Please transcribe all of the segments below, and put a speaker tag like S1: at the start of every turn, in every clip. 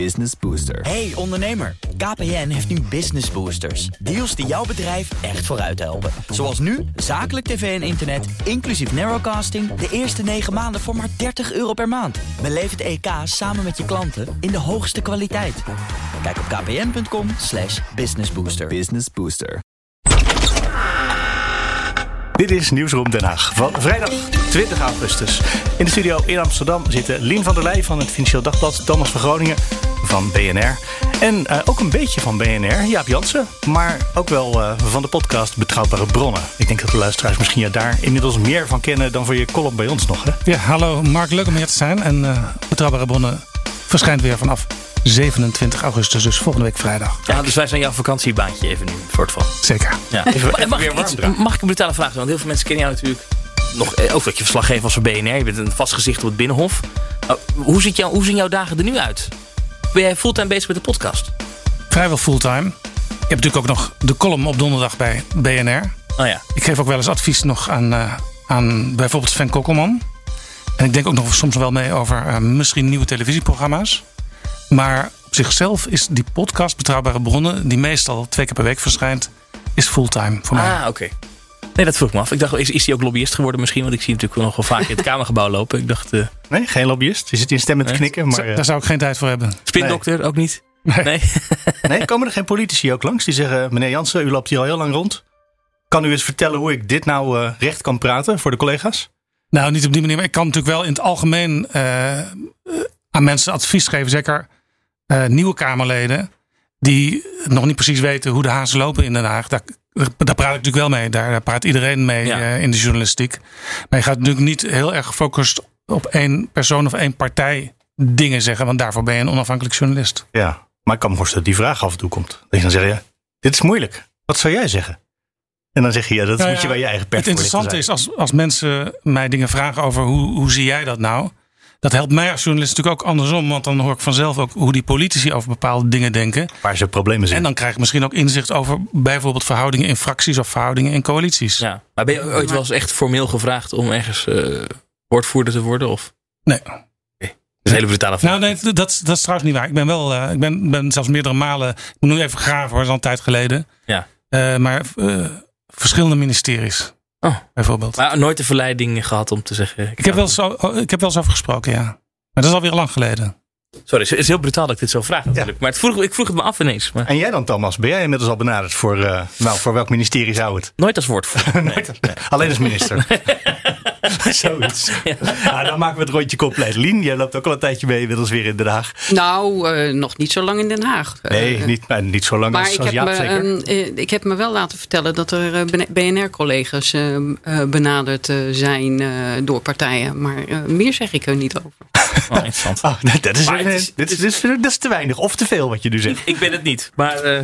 S1: Business Booster.
S2: Hey ondernemer, KPN heeft nu Business Boosters. Deals die jouw bedrijf echt vooruit helpen. Zoals nu, zakelijk tv en internet, inclusief narrowcasting... de eerste 9 maanden voor maar 30 euro per maand. Beleef het EK samen met je klanten in de hoogste kwaliteit. Kijk op kpn.com slash businessbooster.
S1: Business Booster.
S3: Dit is Nieuwsroom Den Haag van vrijdag 20 augustus. In de studio in Amsterdam zitten Lien van der Leij van het Financieel Dagblad... Thomas van Groningen van BNR. En uh, ook een beetje van BNR, Jaap Jansen. Maar ook wel uh, van de podcast Betrouwbare Bronnen. Ik denk dat de luisteraars misschien ja, daar inmiddels meer van kennen... dan voor je column bij ons nog, hè?
S4: Ja, hallo Mark, leuk om hier te zijn. En uh, Betrouwbare Bronnen verschijnt weer vanaf 27 augustus, dus volgende week vrijdag.
S5: Ja, dus wij zijn jouw vakantiebaantje even nu, voor het van.
S4: Zeker.
S5: Ja. Even, mag, ik iets, mag ik een brutale vraag doen? Want heel veel mensen kennen jou natuurlijk nog, eh, ook dat je verslaggever was voor BNR. Je bent een vast gezicht op het Binnenhof. Uh, hoe, ziet jou, hoe zien jouw dagen er nu uit? Ben jij fulltime bezig met de podcast?
S4: Vrijwel fulltime. Ik heb natuurlijk ook nog de column op donderdag bij BNR.
S5: Oh ja.
S4: Ik geef ook wel eens advies nog aan, uh, aan bijvoorbeeld Sven Kokkelman. En ik denk ook nog soms wel mee over uh, misschien nieuwe televisieprogramma's. Maar op zichzelf is die podcast Betrouwbare Bronnen... die meestal twee keer per week verschijnt, is fulltime voor mij.
S5: Ah, oké. Okay. Nee, dat vroeg ik me af. Ik dacht, is, is hij ook lobbyist geworden misschien? Want ik zie hem natuurlijk nog wel vaak in het Kamergebouw lopen. Ik dacht... Uh...
S3: Nee, geen lobbyist. Je zit in stemmen te
S5: Nee.
S3: knikken. Maar, uh,
S4: Daar zou ik geen tijd voor hebben.
S5: Spindokter ook niet? Nee.
S3: nee, komen er geen politici ook langs die zeggen... meneer Jansen, u loopt hier al heel lang rond. Kan u eens vertellen hoe ik dit nou uh, recht kan praten voor de collega's?
S4: Nou, niet op die manier. Maar ik kan natuurlijk wel in het algemeen uh, aan mensen advies geven. Zeker uh, nieuwe Kamerleden. Die nog niet precies weten hoe de hazen lopen in Den Haag. Daar, daar praat ik natuurlijk wel mee. Daar praat iedereen mee ja. uh, in de journalistiek. Maar je gaat natuurlijk niet heel erg gefocust op één persoon of één partij dingen zeggen. Want daarvoor ben je een onafhankelijk journalist.
S3: Ja, maar ik kan me voorstellen dat die vraag af en toe komt. Dat je dan zegt, ja, dit is moeilijk. Wat zou jij zeggen? En dan zeg je, ja, dat
S4: nou
S3: moet je bij je eigen pers
S4: Het interessante is als, als mensen mij dingen vragen over hoe, hoe zie jij dat nou? Dat helpt mij als journalist natuurlijk ook andersom. Want dan hoor ik vanzelf ook hoe die politici over bepaalde dingen denken.
S3: Waar ze problemen zijn.
S4: En dan krijg ik misschien ook inzicht over bijvoorbeeld verhoudingen in fracties of verhoudingen in coalities.
S5: Ja. Maar ben je ooit wel eens echt formeel gevraagd om ergens uh, woordvoerder te worden? Of?
S4: Nee.
S5: Dat is een hele brutale vraag.
S4: Nou, nee, dat, dat is trouwens niet waar. Ik ben wel, uh, ik ben, ben zelfs meerdere malen. Ik moet nu even graven hoor, dat is al een tijd geleden.
S5: Ja.
S4: Uh, maar verschillende ministeries.
S5: Oh.
S4: Bijvoorbeeld.
S5: Maar nooit de verleiding gehad om te zeggen.
S4: Ik, ik heb, wel zo, ik heb wel eens over gesproken, ja. Maar dat is alweer lang geleden.
S5: Sorry, het is heel brutaal dat ik dit zo vraag natuurlijk. Ja. Maar het vroeg, ik vroeg het me af ineens. Maar...
S3: En jij dan Thomas? Ben jij inmiddels al benaderd voor, uh, nou, voor welk ministerie zou het?
S5: Nooit als woordvoerder.
S3: nee. Alleen als minister. Zoiets. Ja. Nou, dan maken we het rondje compleet. Lien, jij loopt ook al een tijdje mee inmiddels weer in Den Haag.
S6: Nou, uh, nog niet zo lang in Den Haag.
S3: Nee, uh, niet, niet zo lang
S6: maar
S3: als,
S6: ik
S3: als
S6: heb
S3: Jaap
S6: me,
S3: zeker.
S6: Uh, ik heb me wel laten vertellen dat er BNR-collega's benaderd zijn door partijen. Maar meer zeg ik er niet over.
S5: Oh, interessant.
S3: Oh, dat, is, is, dit is, dit is, dat is te weinig of te veel wat je nu zegt.
S5: Ik, ik ben het niet, maar... Uh,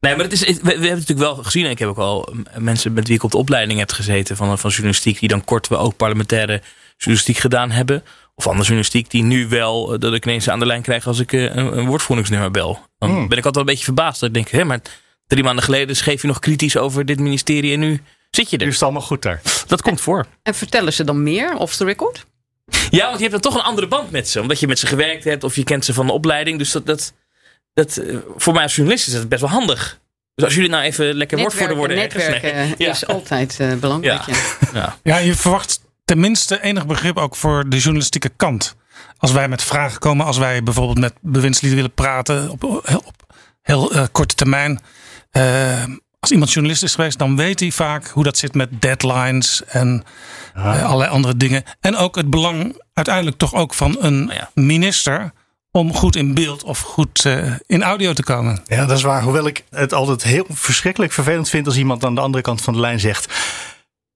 S5: nee, maar het is, we, we, hebben het natuurlijk wel gezien. En ik heb ook al mensen met wie ik op de opleiding heb gezeten van, van journalistiek. Die dan kort ook parlementaire journalistiek gedaan hebben. Of andere journalistiek die nu wel, dat ik ineens aan de lijn krijg als ik een, een woordvoeringsnummer bel. Dan hmm. ben ik altijd wel een beetje verbaasd. Dat ik denk, hé, maar drie maanden geleden schreef je nog kritisch over dit ministerie en nu zit je er.
S3: Nu is het allemaal goed daar.
S5: Dat komt voor.
S6: En vertellen ze dan meer off the record?
S5: Ja, want je hebt dan toch een andere band met ze. Omdat je met ze gewerkt hebt of je kent ze van de opleiding. Dus dat, dat, dat voor mij als journalist is dat best wel handig. Dus als jullie nou even lekker woordvoerder worden.
S6: Netwerken
S5: ergens,
S6: nee. is ja. altijd uh, belangrijk.
S5: Ja.
S4: Ja. ja, je verwacht tenminste enig begrip ook voor de journalistieke kant. Als wij met vragen komen, als wij bijvoorbeeld met bewindslieden willen praten op, op heel uh, korte termijn. Uh, als iemand journalist is geweest, dan weet hij vaak hoe dat zit met deadlines en
S3: Ah.
S4: uh, allerlei andere dingen. En ook het belang uiteindelijk toch ook van een
S5: ja.
S4: minister om goed in beeld of goed uh, in audio te komen.
S3: Ja, dat is waar. Hoewel ik het altijd heel verschrikkelijk vervelend vind als iemand aan de andere kant van de lijn zegt.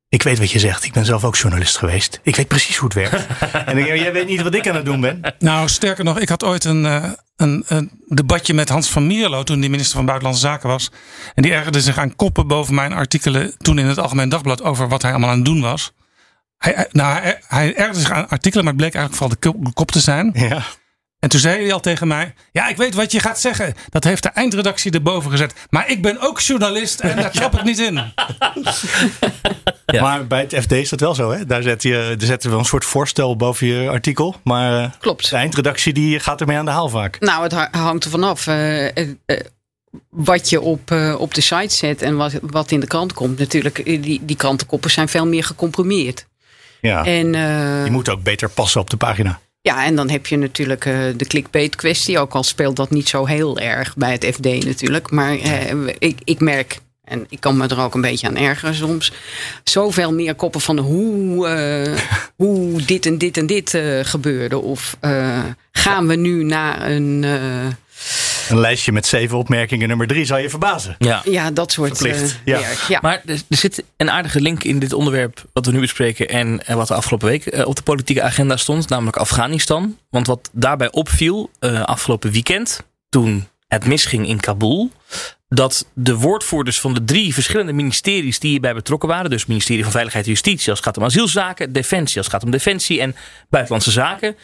S3: Ik weet wat je zegt. Ik ben zelf ook journalist geweest. Ik weet precies hoe het werkt. en ik, jij weet niet wat ik aan het doen ben.
S4: Nou, sterker nog, ik had ooit een, uh, een, een debatje met Hans van Mierlo toen die minister van Buitenlandse Zaken was. En die ergerde zich aan koppen boven mijn artikelen toen in het Algemeen Dagblad over wat hij allemaal aan het doen was. Hij, nou, hij, hij ergerde zich aan artikelen, maar het bleek eigenlijk vooral de kop te zijn.
S3: Ja.
S4: En toen zei hij al tegen mij: Ja, ik weet wat je gaat zeggen. Dat heeft de eindredactie erboven gezet. Maar ik ben ook journalist en daar trap ik niet in.
S5: Ja.
S3: Maar bij het FD is dat wel zo, hè? Daar, zet je, daar zetten we een soort voorstel boven je artikel. Maar eh,
S6: Klopt.
S3: de eindredactie die gaat ermee aan de haal vaak.
S6: Nou, het ha- hangt er vanaf. eh, eh, eh, wat je op, eh, op de site zet en wat, wat in de krant komt. Natuurlijk, die, die krantenkoppen zijn veel meer gecomprimeerd.
S3: Ja.
S6: En, eh,
S3: Die moet ook beter passen op de pagina.
S6: Ja, en dan heb je natuurlijk eh, de clickbait kwestie. Ook al speelt dat niet zo heel erg bij het FD natuurlijk. Maar eh, ik, ik merk, en ik kan me er ook een beetje aan ergeren soms. Zoveel meer koppen van hoe, eh, hoe dit en dit en dit gebeurde. Of gaan we nu naar een... eh,
S3: Een lijstje met zeven opmerkingen. Nummer drie zal je verbazen.
S5: Ja.
S6: Ja, dat soort
S3: Verplicht,
S6: eh,
S3: ja.
S6: werk. Ja.
S5: Maar er, er zit een aardige link in dit onderwerp wat we nu bespreken en, en wat de afgelopen week eh, op de politieke agenda stond, namelijk Afghanistan. Want wat daarbij opviel eh, afgelopen weekend, toen het misging in Kabul, dat de woordvoerders van de drie verschillende ministeries die hierbij betrokken waren, dus het ministerie van Veiligheid en Justitie als het gaat om asielzaken, Defensie als het gaat om Defensie en Buitenlandse Zaken,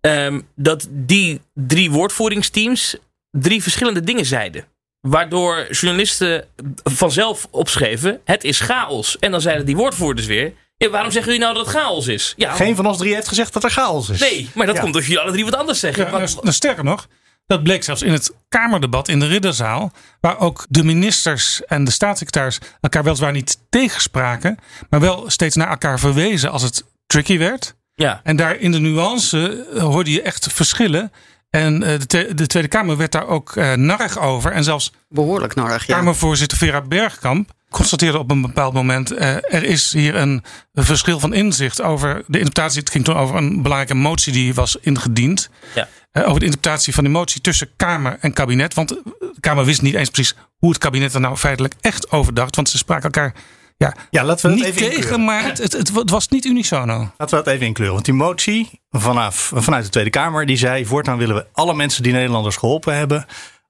S5: ehm, dat die drie woordvoeringsteams drie verschillende dingen zeiden. Waardoor journalisten vanzelf opschreven: het is chaos. En dan zeiden die woordvoerders weer: ja, waarom zeggen jullie nou dat het chaos is? Ja,
S3: Geen van ons drie heeft gezegd dat er chaos is.
S5: nee, maar dat
S3: Ja.
S5: komt door jullie alle drie wat anders zeggen.
S4: Ja,
S5: Want-
S4: nou, nou, sterker nog, dat bleek zelfs in het Kamerdebat in de Ridderzaal. Waar ook de ministers en de staatssecretaris elkaar weliswaar niet tegenspraken. Maar wel steeds naar elkaar verwezen als het tricky werd.
S5: ja.
S4: En daar in de nuance eh, hoorde je echt verschillen. En eh, de, de Tweede Kamer werd daar ook eh narrig over. En zelfs
S6: Behoorlijk nodig, ja.
S4: Kamervoorzitter Vera Bergkamp constateerde op een bepaald moment: eh, er is hier een verschil van inzicht over de interpretatie. Het ging toen over een belangrijke motie die was ingediend.
S5: Ja.
S4: Eh, over de interpretatie van die motie tussen Kamer en kabinet. Want de Kamer wist niet eens precies hoe het kabinet er nou feitelijk echt over dacht. Want ze spraken elkaar ja,
S3: Ja, laten we dat
S4: niet
S3: even
S4: tegen,
S3: inkleuren.
S4: maar het, het, het, het was niet unisono.
S3: Laten we dat even inkleuren. Want die motie vanaf, vanuit de Tweede Kamer, die zei: voortaan willen we alle mensen die Nederlanders geholpen hebben.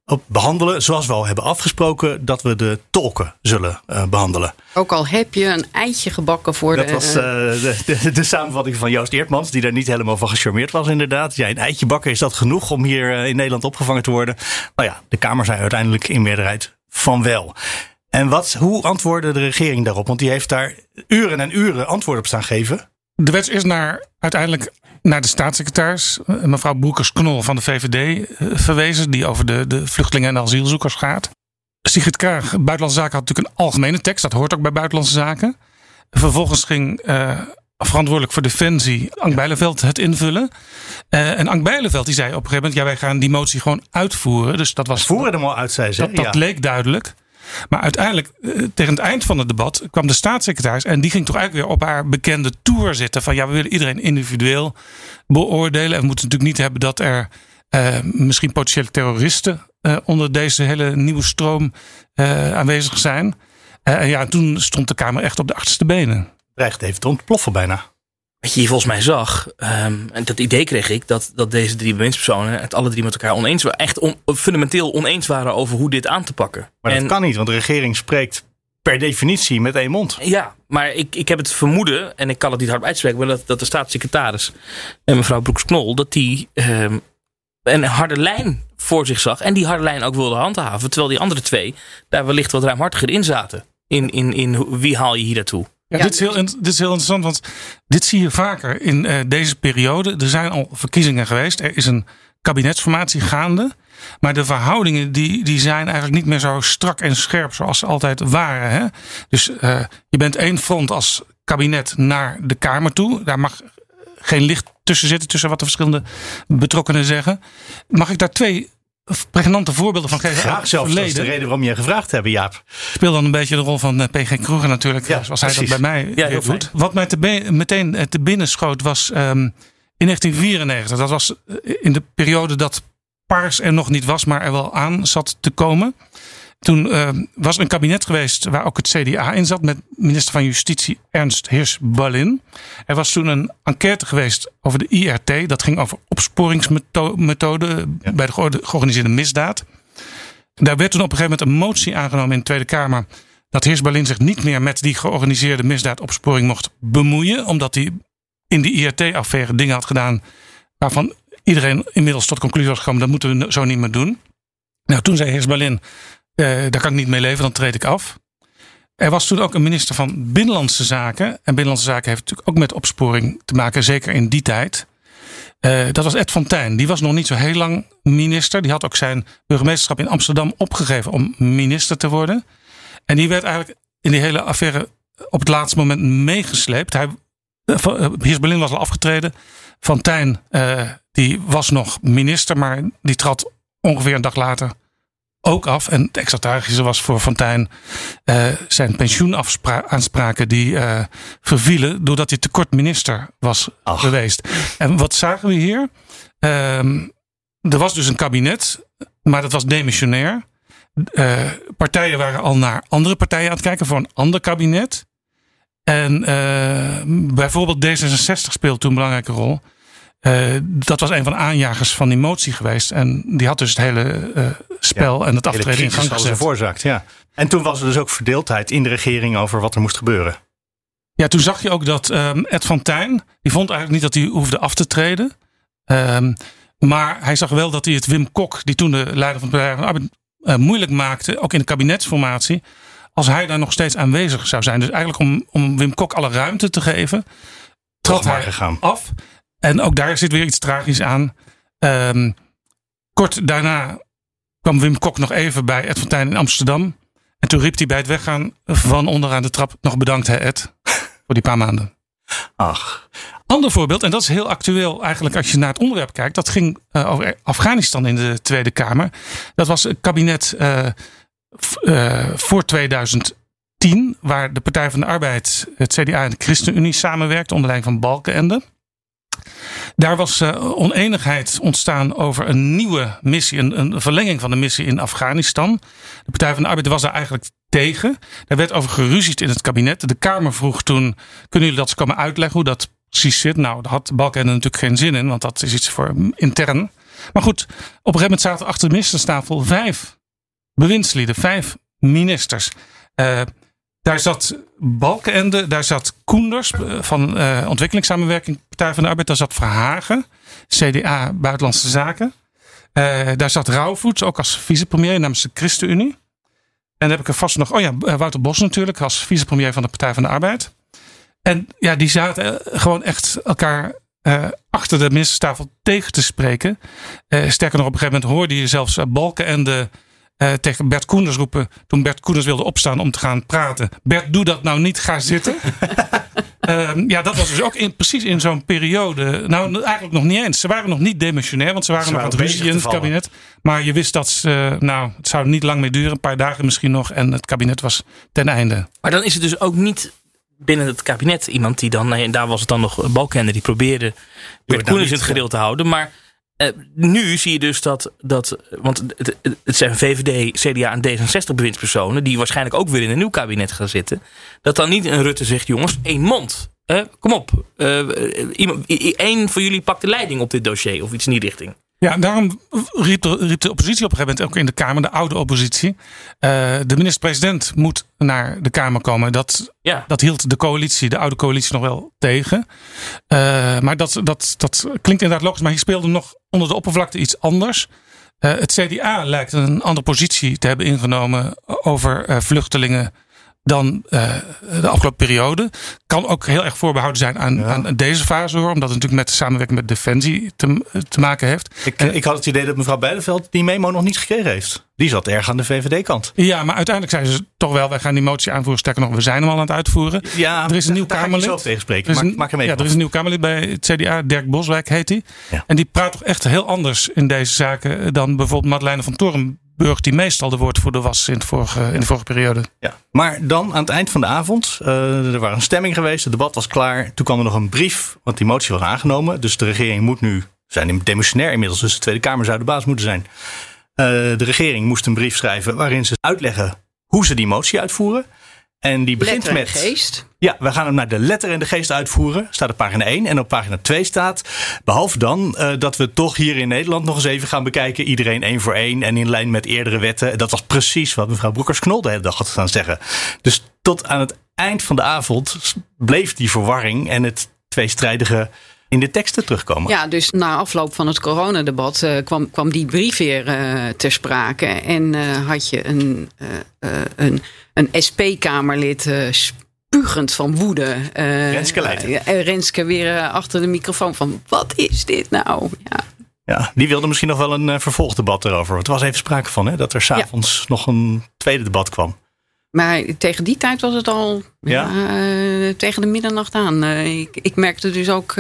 S3: Op behandelen zoals we al hebben afgesproken dat we de tolken zullen eh, behandelen.
S6: Ook al heb je een eitje gebakken voor
S3: Dat
S6: de...
S3: was eh, de, de, de samenvatting van Joost Eertmans, die daar niet helemaal van gecharmeerd was, inderdaad. Ja, een eitje bakken is dat genoeg om hier eh, in Nederland opgevangen te worden? Nou ja, de Kamer zei uiteindelijk in meerderheid van wel. En wat, hoe antwoordde de regering daarop? Want die heeft daar uren en uren antwoord op staan geven.
S4: Er werd eerst naar, uiteindelijk naar de staatssecretaris, eh, mevrouw Broekers-Knol van de VVD, eh, verwezen. Die over de, de vluchtelingen en de asielzoekers gaat. Sigrid Kaag, Buitenlandse Zaken, had natuurlijk een algemene tekst. Dat hoort ook bij Buitenlandse Zaken. Vervolgens ging eh, verantwoordelijk voor Defensie Ank Bijleveld het invullen. En Ank Bijleveld die zei op een gegeven moment... ja, wij gaan die motie gewoon uitvoeren. Dus dat was
S3: Voeren er maar uit, zei ze.
S4: dat, dat
S3: ja.
S4: leek duidelijk. Maar uiteindelijk, eh, tegen het eind van het debat, kwam de staatssecretaris. En die ging toch eigenlijk weer op haar bekende tour zitten. Van ja, we willen iedereen individueel beoordelen. En we moeten natuurlijk niet hebben dat er eh, misschien potentiële terroristen eh, onder deze hele nieuwe stroom aanwezig zijn. En ja, toen stond de Kamer echt op de achterste benen.
S3: dreigt even te ontploffen bijna.
S5: Wat je hier volgens mij zag, ehm, en dat idee kreeg ik, dat, dat deze drie bewindspersonen het alle drie met elkaar oneens waren. Echt on- fundamenteel oneens waren over hoe dit aan te pakken.
S3: Maar
S5: en,
S3: dat kan niet, want de regering spreekt per definitie met één mond.
S5: Ja, maar ik, ik heb het vermoeden, en ik kan het niet hard uitspreken, maar dat, dat de staatssecretaris en mevrouw Broeks-Knol, dat die ehm, een harde lijn voor zich zag. En die harde lijn ook wilde handhaven. Terwijl die andere twee daar wellicht wat ruimhartiger in zaten. In, in, in wie haal je hier naartoe?
S4: Ja,
S6: Ja,
S4: dit, is heel, in- dit is heel interessant, want dit zie je vaker in eh, deze periode. Er zijn al verkiezingen geweest. Er is een kabinetsformatie gaande. Maar de verhoudingen die, die zijn eigenlijk niet meer zo strak en scherp zoals ze altijd waren. Hè? Dus eh, je bent één front als kabinet naar de Kamer toe. Daar mag geen licht tussen zitten, tussen wat de verschillende betrokkenen zeggen. Mag ik daar twee pregnante voorbeelden van
S3: Graag zelfs, dat is de reden waarom je gevraagd hebt, Jaap.
S4: Speel dan een beetje de rol van eh, PG Kroeger natuurlijk.
S3: Ja,
S4: zoals hij dat bij mij
S5: Ja, heel
S4: doet. Wat mij te meteen eh, te binnen schoot was ehm, in 1994. Dat was eh, in de periode dat Paars er nog niet was, maar er wel aan zat te komen. Toen ehm, was er een kabinet geweest waar ook het CDA in zat. Met minister van Justitie Ernst Heers-Ballin. Er was toen een enquête geweest over de IRT. Dat ging over opsporingsmethoden bij de geor- georganiseerde misdaad. Daar werd toen op een gegeven moment een motie aangenomen in de Tweede Kamer. Dat Heers Berlin zich niet meer met die georganiseerde misdaadopsporing mocht bemoeien. Omdat hij in die IRT-affaire dingen had gedaan waarvan iedereen inmiddels tot de conclusie was gekomen, dat moeten we zo niet meer doen. Nou, toen zei Heersbalin, uh, daar kan ik niet mee leven, dan treed ik af. Er was toen ook een minister van Binnenlandse Zaken. En Binnenlandse Zaken heeft natuurlijk ook met opsporing te maken, zeker in die tijd. Uh, dat was Ed Fontijn. Die was nog niet zo heel lang minister. Die had ook zijn burgemeesterschap in Amsterdam opgegeven om minister te worden. En die werd eigenlijk in die hele affaire op het laatste moment meegesleept. Hij, Heers Berlin was al afgetreden. Fontijn, uh, die was nog minister, maar die trad ongeveer een dag later ook af. En het extra tragische was voor Fontijn uh, zijn pensioenaanspraken die uh, vervielen doordat hij tekort minister was Ach. geweest. En wat zagen we hier? Uh, er was dus een kabinet, maar dat was demissionair. Uh, partijen waren al naar andere partijen aan het kijken voor een ander kabinet. En bijvoorbeeld D66 speelt toen een belangrijke rol. Uh, dat was een van de aanjagers van die motie geweest. En die had dus het hele uh, spel ja, en het aftreden in gang gezet.
S3: veroorzaakt, ja. En toen was er dus ook verdeeldheid in de regering over wat er moest gebeuren.
S4: Ja, toen zag je ook dat um, Ed van Tijn, die vond eigenlijk niet dat hij hoefde af te treden. Um, maar hij zag wel dat hij het Wim Kok, die toen de leider van de Partij van de Arbeid, uh, moeilijk maakte, ook in de kabinetsformatie, als hij daar nog steeds aanwezig zou zijn. Dus eigenlijk om, om Wim Kok alle ruimte te geven, trad hij gegaan. af. En ook daar zit weer iets tragisch aan. Um, kort daarna kwam Wim Kok nog even bij Ed van Tijn in Amsterdam. En toen riep hij bij het weggaan van onderaan de trap nog bedankt hè Ed. Voor die paar maanden.
S3: Ach.
S4: Ander voorbeeld, en dat is heel actueel eigenlijk als je naar het onderwerp kijkt. Dat ging uh, over Afghanistan in de Tweede Kamer. Dat was het kabinet uh, uh, voor 2010. Waar de Partij van de Arbeid, het CDA en de ChristenUnie samenwerkten onder leiding van Balkenende. Daar was uh, oneenigheid ontstaan over een nieuwe missie, een, verlenging van de missie in Afghanistan. De Partij van de Arbeid was daar eigenlijk tegen. Daar werd over geruzied in het kabinet. De Kamer vroeg toen: kunnen jullie dat komen uitleggen hoe dat precies zit? Nou, daar had Balkenende natuurlijk geen zin in, want dat is iets voor intern. Maar goed, op een gegeven moment zaten achter de ministerstafel vijf bewindslieden, vijf ministers. Uh, daar zat Balkenende, daar zat Koenders eh, van uh, Ontwikkelingssamenwerking Partij van de Arbeid. Daar zat Verhagen, CDA Buitenlandse Zaken. Uh, daar zat Rauwvoets, ook als vicepremier namens de ChristenUnie. En dan heb ik er vast nog, oh ja, Wouter Bos natuurlijk, als vicepremier van de Partij van de Arbeid. En ja, die zaten gewoon echt elkaar achter de ministerstafel tegen te spreken. Uh, sterker nog, op een gegeven moment hoorde je zelfs Balkenende uh, tegen Bert Koenders roepen. Toen Bert Koenders wilde opstaan om te gaan praten. Bert, doe dat nou niet, ga zitten. uh, ja, dat was dus ook in, precies in zo'n periode. Nou, eigenlijk nog niet eens. Ze waren nog niet demissionair, want ze waren ze nog aan het ruzie in het kabinet. Maar je wist dat ze, uh, nou, het zou niet lang meer duren. Een paar dagen misschien nog. En het kabinet was ten einde.
S5: Maar dan is het dus ook niet binnen het kabinet iemand die dan, en daar was het dan nog Balkenende, die probeerde Bert Koenders in het gereel te houden. Maar uh, nu zie je dus dat, dat want het, het zijn VVD, CDA en D66 bewindspersonen, die waarschijnlijk ook weer in een nieuw kabinet gaan zitten, dat dan niet een Rutte zegt, jongens, één mond. Kom op, iemand, één van jullie pakt de leiding op dit dossier of iets in die richting.
S4: Ja, daarom riep de, riep de, oppositie op een gegeven moment ook in de Kamer, de oude oppositie. Uh, de minister-president moet naar de Kamer komen. Dat, ja. dat hield de coalitie, de oude coalitie, nog wel tegen. Uh, maar dat, dat, dat klinkt inderdaad logisch. Maar hier speelde nog onder de oppervlakte iets anders. Uh, het CDA lijkt een andere positie te hebben ingenomen over vluchtelingen dan uh, de afgelopen periode. Kan ook heel erg voorbehouden zijn aan, aan deze fase hoor. Omdat het natuurlijk met de samenwerking met Defensie te, te maken heeft.
S3: Ik, en, ik had het idee dat mevrouw Beideveld die memo nog niet gekregen heeft. Die zat erg aan de VVD-kant.
S4: Ja, maar uiteindelijk zeiden ze toch wel: wij gaan die motie aanvoeren. Sterker nog, we zijn hem al aan het uitvoeren.
S3: Ja, er is een nieuw Kamerlid. Zelf tegenspreken. Er is een, maak, hem
S4: ja, er is een nieuw Kamerlid bij het CDA, Dirk Boswijk heet hij. Ja. En die praat toch echt heel anders in deze zaken dan bijvoorbeeld Madeleine van Toren Burg, die meestal de woordvoerder was in, vorige, in de vorige periode.
S3: Ja, maar dan aan het eind van de avond, uh, er was een stemming geweest, het debat was klaar. Toen kwam er nog een brief, want die motie was aangenomen. Dus de regering moet nu, zijn demissionair inmiddels, dus de Tweede Kamer zou de baas moeten zijn. Uh, de regering moest een brief schrijven waarin ze uitleggen hoe ze die motie uitvoeren. En die begint
S6: letter
S3: met.
S6: geest.
S3: Ja, we gaan hem naar de letter en de geest uitvoeren. Staat op pagina 1. En op pagina 2 staat. Behalve dan uh, dat we toch hier in Nederland nog eens even gaan bekijken. Iedereen één voor één. En in lijn met eerdere wetten. Dat was precies wat mevrouw Broekers-Knol de hele dag had gaan zeggen. Dus tot aan het eind van de avond bleef die verwarring en het tweestrijdige in de teksten terugkomen.
S6: Ja, dus na afloop van het coronadebat uh, kwam, kwam die brief weer uh, ter sprake. En uh, had je een, een, een SP-Kamerlid spugend van woede.
S3: Renske Leijten.
S6: Renske weer achter de microfoon van wat is dit nou? Ja.
S3: Ja, die wilde misschien nog wel een vervolgdebat erover. Het was even sprake van hè, dat er s'avonds ja. nog een tweede debat kwam.
S6: Maar tegen die tijd was het al ja? tegen de middernacht aan. Ik, ik, merkte dus ook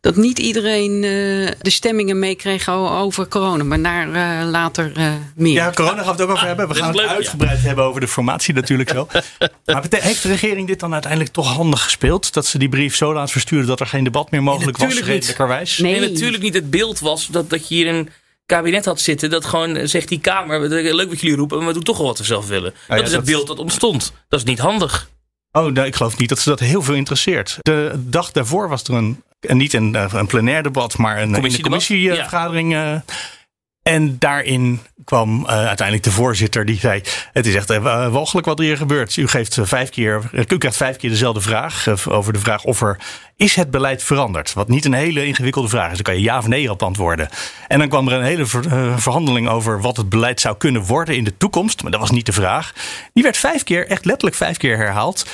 S6: dat niet iedereen de stemmingen meekreeg over corona. Maar daar later meer.
S3: Ja, corona gaan we het ook over hebben. We gaan het uitgebreid hebben over de formatie natuurlijk zo. maar heeft de regering dit dan uiteindelijk toch handig gespeeld? Dat ze die brief zo laat versturen dat er geen debat meer mogelijk nee, was, redelijkerwijs?
S5: Nee. nee, natuurlijk niet. Het beeld was dat, dat je hier een kabinet had zitten dat gewoon zegt die Kamer, leuk wat jullie roepen, maar we doen toch wel wat we zelf willen. Ah, dat is het beeld dat ontstond. Dat is niet handig.
S3: Oh, nee, ik geloof niet dat ze dat heel veel interesseert. De dag daarvoor was er een, niet een, eh, een plenair debat, maar een commissievergadering. Ja. En daarin kwam uh, uiteindelijk de voorzitter die zei: Het is echt uh, walgelijk wat hier gebeurt. U, geeft vijf keer, u krijgt vijf keer dezelfde vraag. over de vraag of er. Is het beleid veranderd? Wat niet een hele ingewikkelde vraag is. Dan kan je ja of nee op antwoorden. En dan kwam er een hele ver, verhandeling over wat het beleid zou kunnen worden in de toekomst. Maar dat was niet de vraag. Die werd vijf keer, echt letterlijk vijf keer herhaald.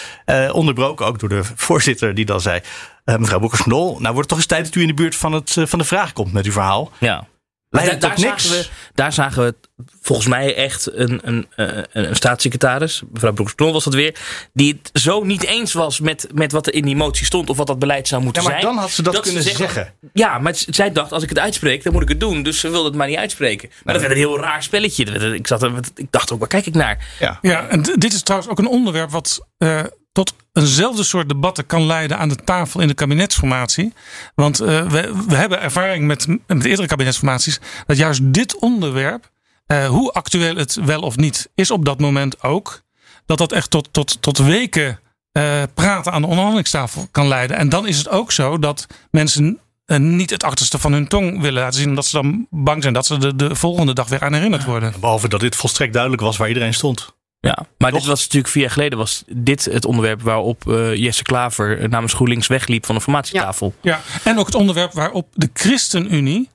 S3: onderbroken ook door de voorzitter die dan zei: Mevrouw Boekers-Knol, nou wordt het toch eens tijd dat u in de buurt van, het, van de vraag komt met uw verhaal.
S5: Ja. Daar, daar, zagen we, daar zagen we volgens mij echt een, een, een, een staatssecretaris, mevrouw Broeksknol was dat weer, die het zo niet eens was met, met wat er in die motie stond of wat dat beleid zou moeten
S3: ja, maar
S5: zijn.
S3: dan had ze dat, kunnen zeggen,
S5: Ja, maar zij dacht, als ik het uitspreek, dan moet ik het doen. Dus ze wilde het maar niet uitspreken. Maar dat werd een heel raar spelletje. Ik, zat, ik dacht ook, waar kijk ik naar?
S4: Ja, ja en dit is trouwens ook een onderwerp wat... Uh, tot eenzelfde soort debatten kan leiden aan de tafel in de kabinetsformatie. Want uh, we, we, hebben ervaring met, met eerdere kabinetsformaties dat juist dit onderwerp, uh, hoe actueel het wel of niet is op dat moment ook, dat dat echt tot, tot, tot weken uh, praten aan de onderhandelingstafel kan leiden. En dan is het ook zo dat mensen niet het achterste van hun tong willen laten zien. Omdat ze dan bang zijn dat ze de, de volgende dag weer aan herinnerd worden.
S3: Behalve dat dit volstrekt duidelijk was waar iedereen stond.
S5: Ja, maar dit was natuurlijk vier jaar geleden was dit het onderwerp waarop uh, Jesse Klaver namens GroenLinks wegliep van de formatietafel.
S4: Ja, ja. en ook het onderwerp waarop de ChristenUnie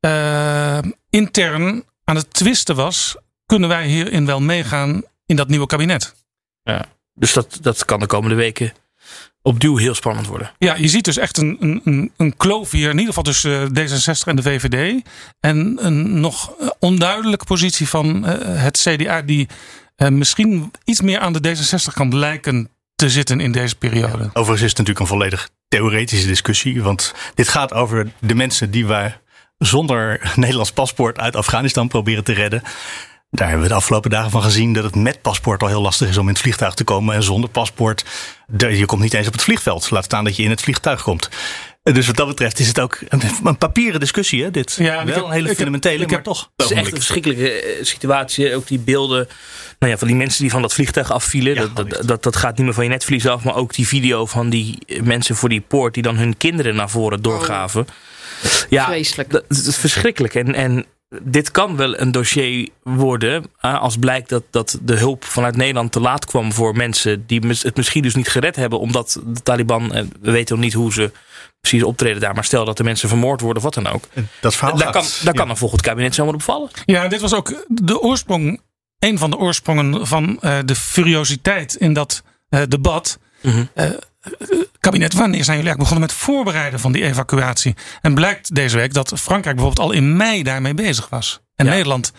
S4: uh, intern aan het twisten was. Kunnen wij hierin wel meegaan in dat nieuwe kabinet?
S5: Ja, dus dat, dat kan de komende weken op duw heel spannend worden.
S4: Ja, je ziet dus echt een, een, een kloof hier, in ieder geval tussen D66 en de VVD. En een nog onduidelijke positie van uh, het CDA, die uh, misschien iets meer aan de D66 kan lijken te zitten in deze periode.
S3: Overigens is het natuurlijk een volledig theoretische discussie. Want dit gaat over de mensen die wij zonder Nederlands paspoort uit Afghanistan proberen te redden. Daar hebben we de afgelopen dagen van gezien dat het met paspoort al heel lastig is om in het vliegtuig te komen. En zonder paspoort, je komt niet eens op het vliegveld. Laat staan dat je in het vliegtuig komt. Dus wat dat betreft is het ook een, papieren discussie. Hè, dit. Ja, wel een hele fundamentele, maar toch.
S5: Het is echt een verschrikkelijke eh, situatie. Ook die beelden nou ja, van die mensen die van dat vliegtuig afvielen. dat, dat, dat, dat, gaat niet meer van je netvlies af. Maar ook die video van die mensen voor die poort die dan hun kinderen naar voren doorgaven.
S6: Oh. Ja, Vreselijk.
S5: Dat, is verschrikkelijk. En, en dit kan wel een dossier worden. als blijkt dat, dat de hulp vanuit Nederland te laat kwam voor mensen die het misschien dus niet gered hebben. Omdat de Taliban, eh, we weten nog niet hoe ze precies optreden daar. Maar stel dat de mensen vermoord worden of wat dan ook.
S3: Dat verhaal
S5: daar kan, daar kan een volgend kabinet zomaar op vallen.
S4: Ja, dit was ook de oorsprong, een van de oorsprongen van uh, de furiositeit in dat uh, debat. Mm -hmm. uh, kabinet, wanneer zijn jullie eigenlijk begonnen met voorbereiden van die evacuatie? En blijkt deze week dat Frankrijk bijvoorbeeld al in mei daarmee bezig was. En ja. Nederland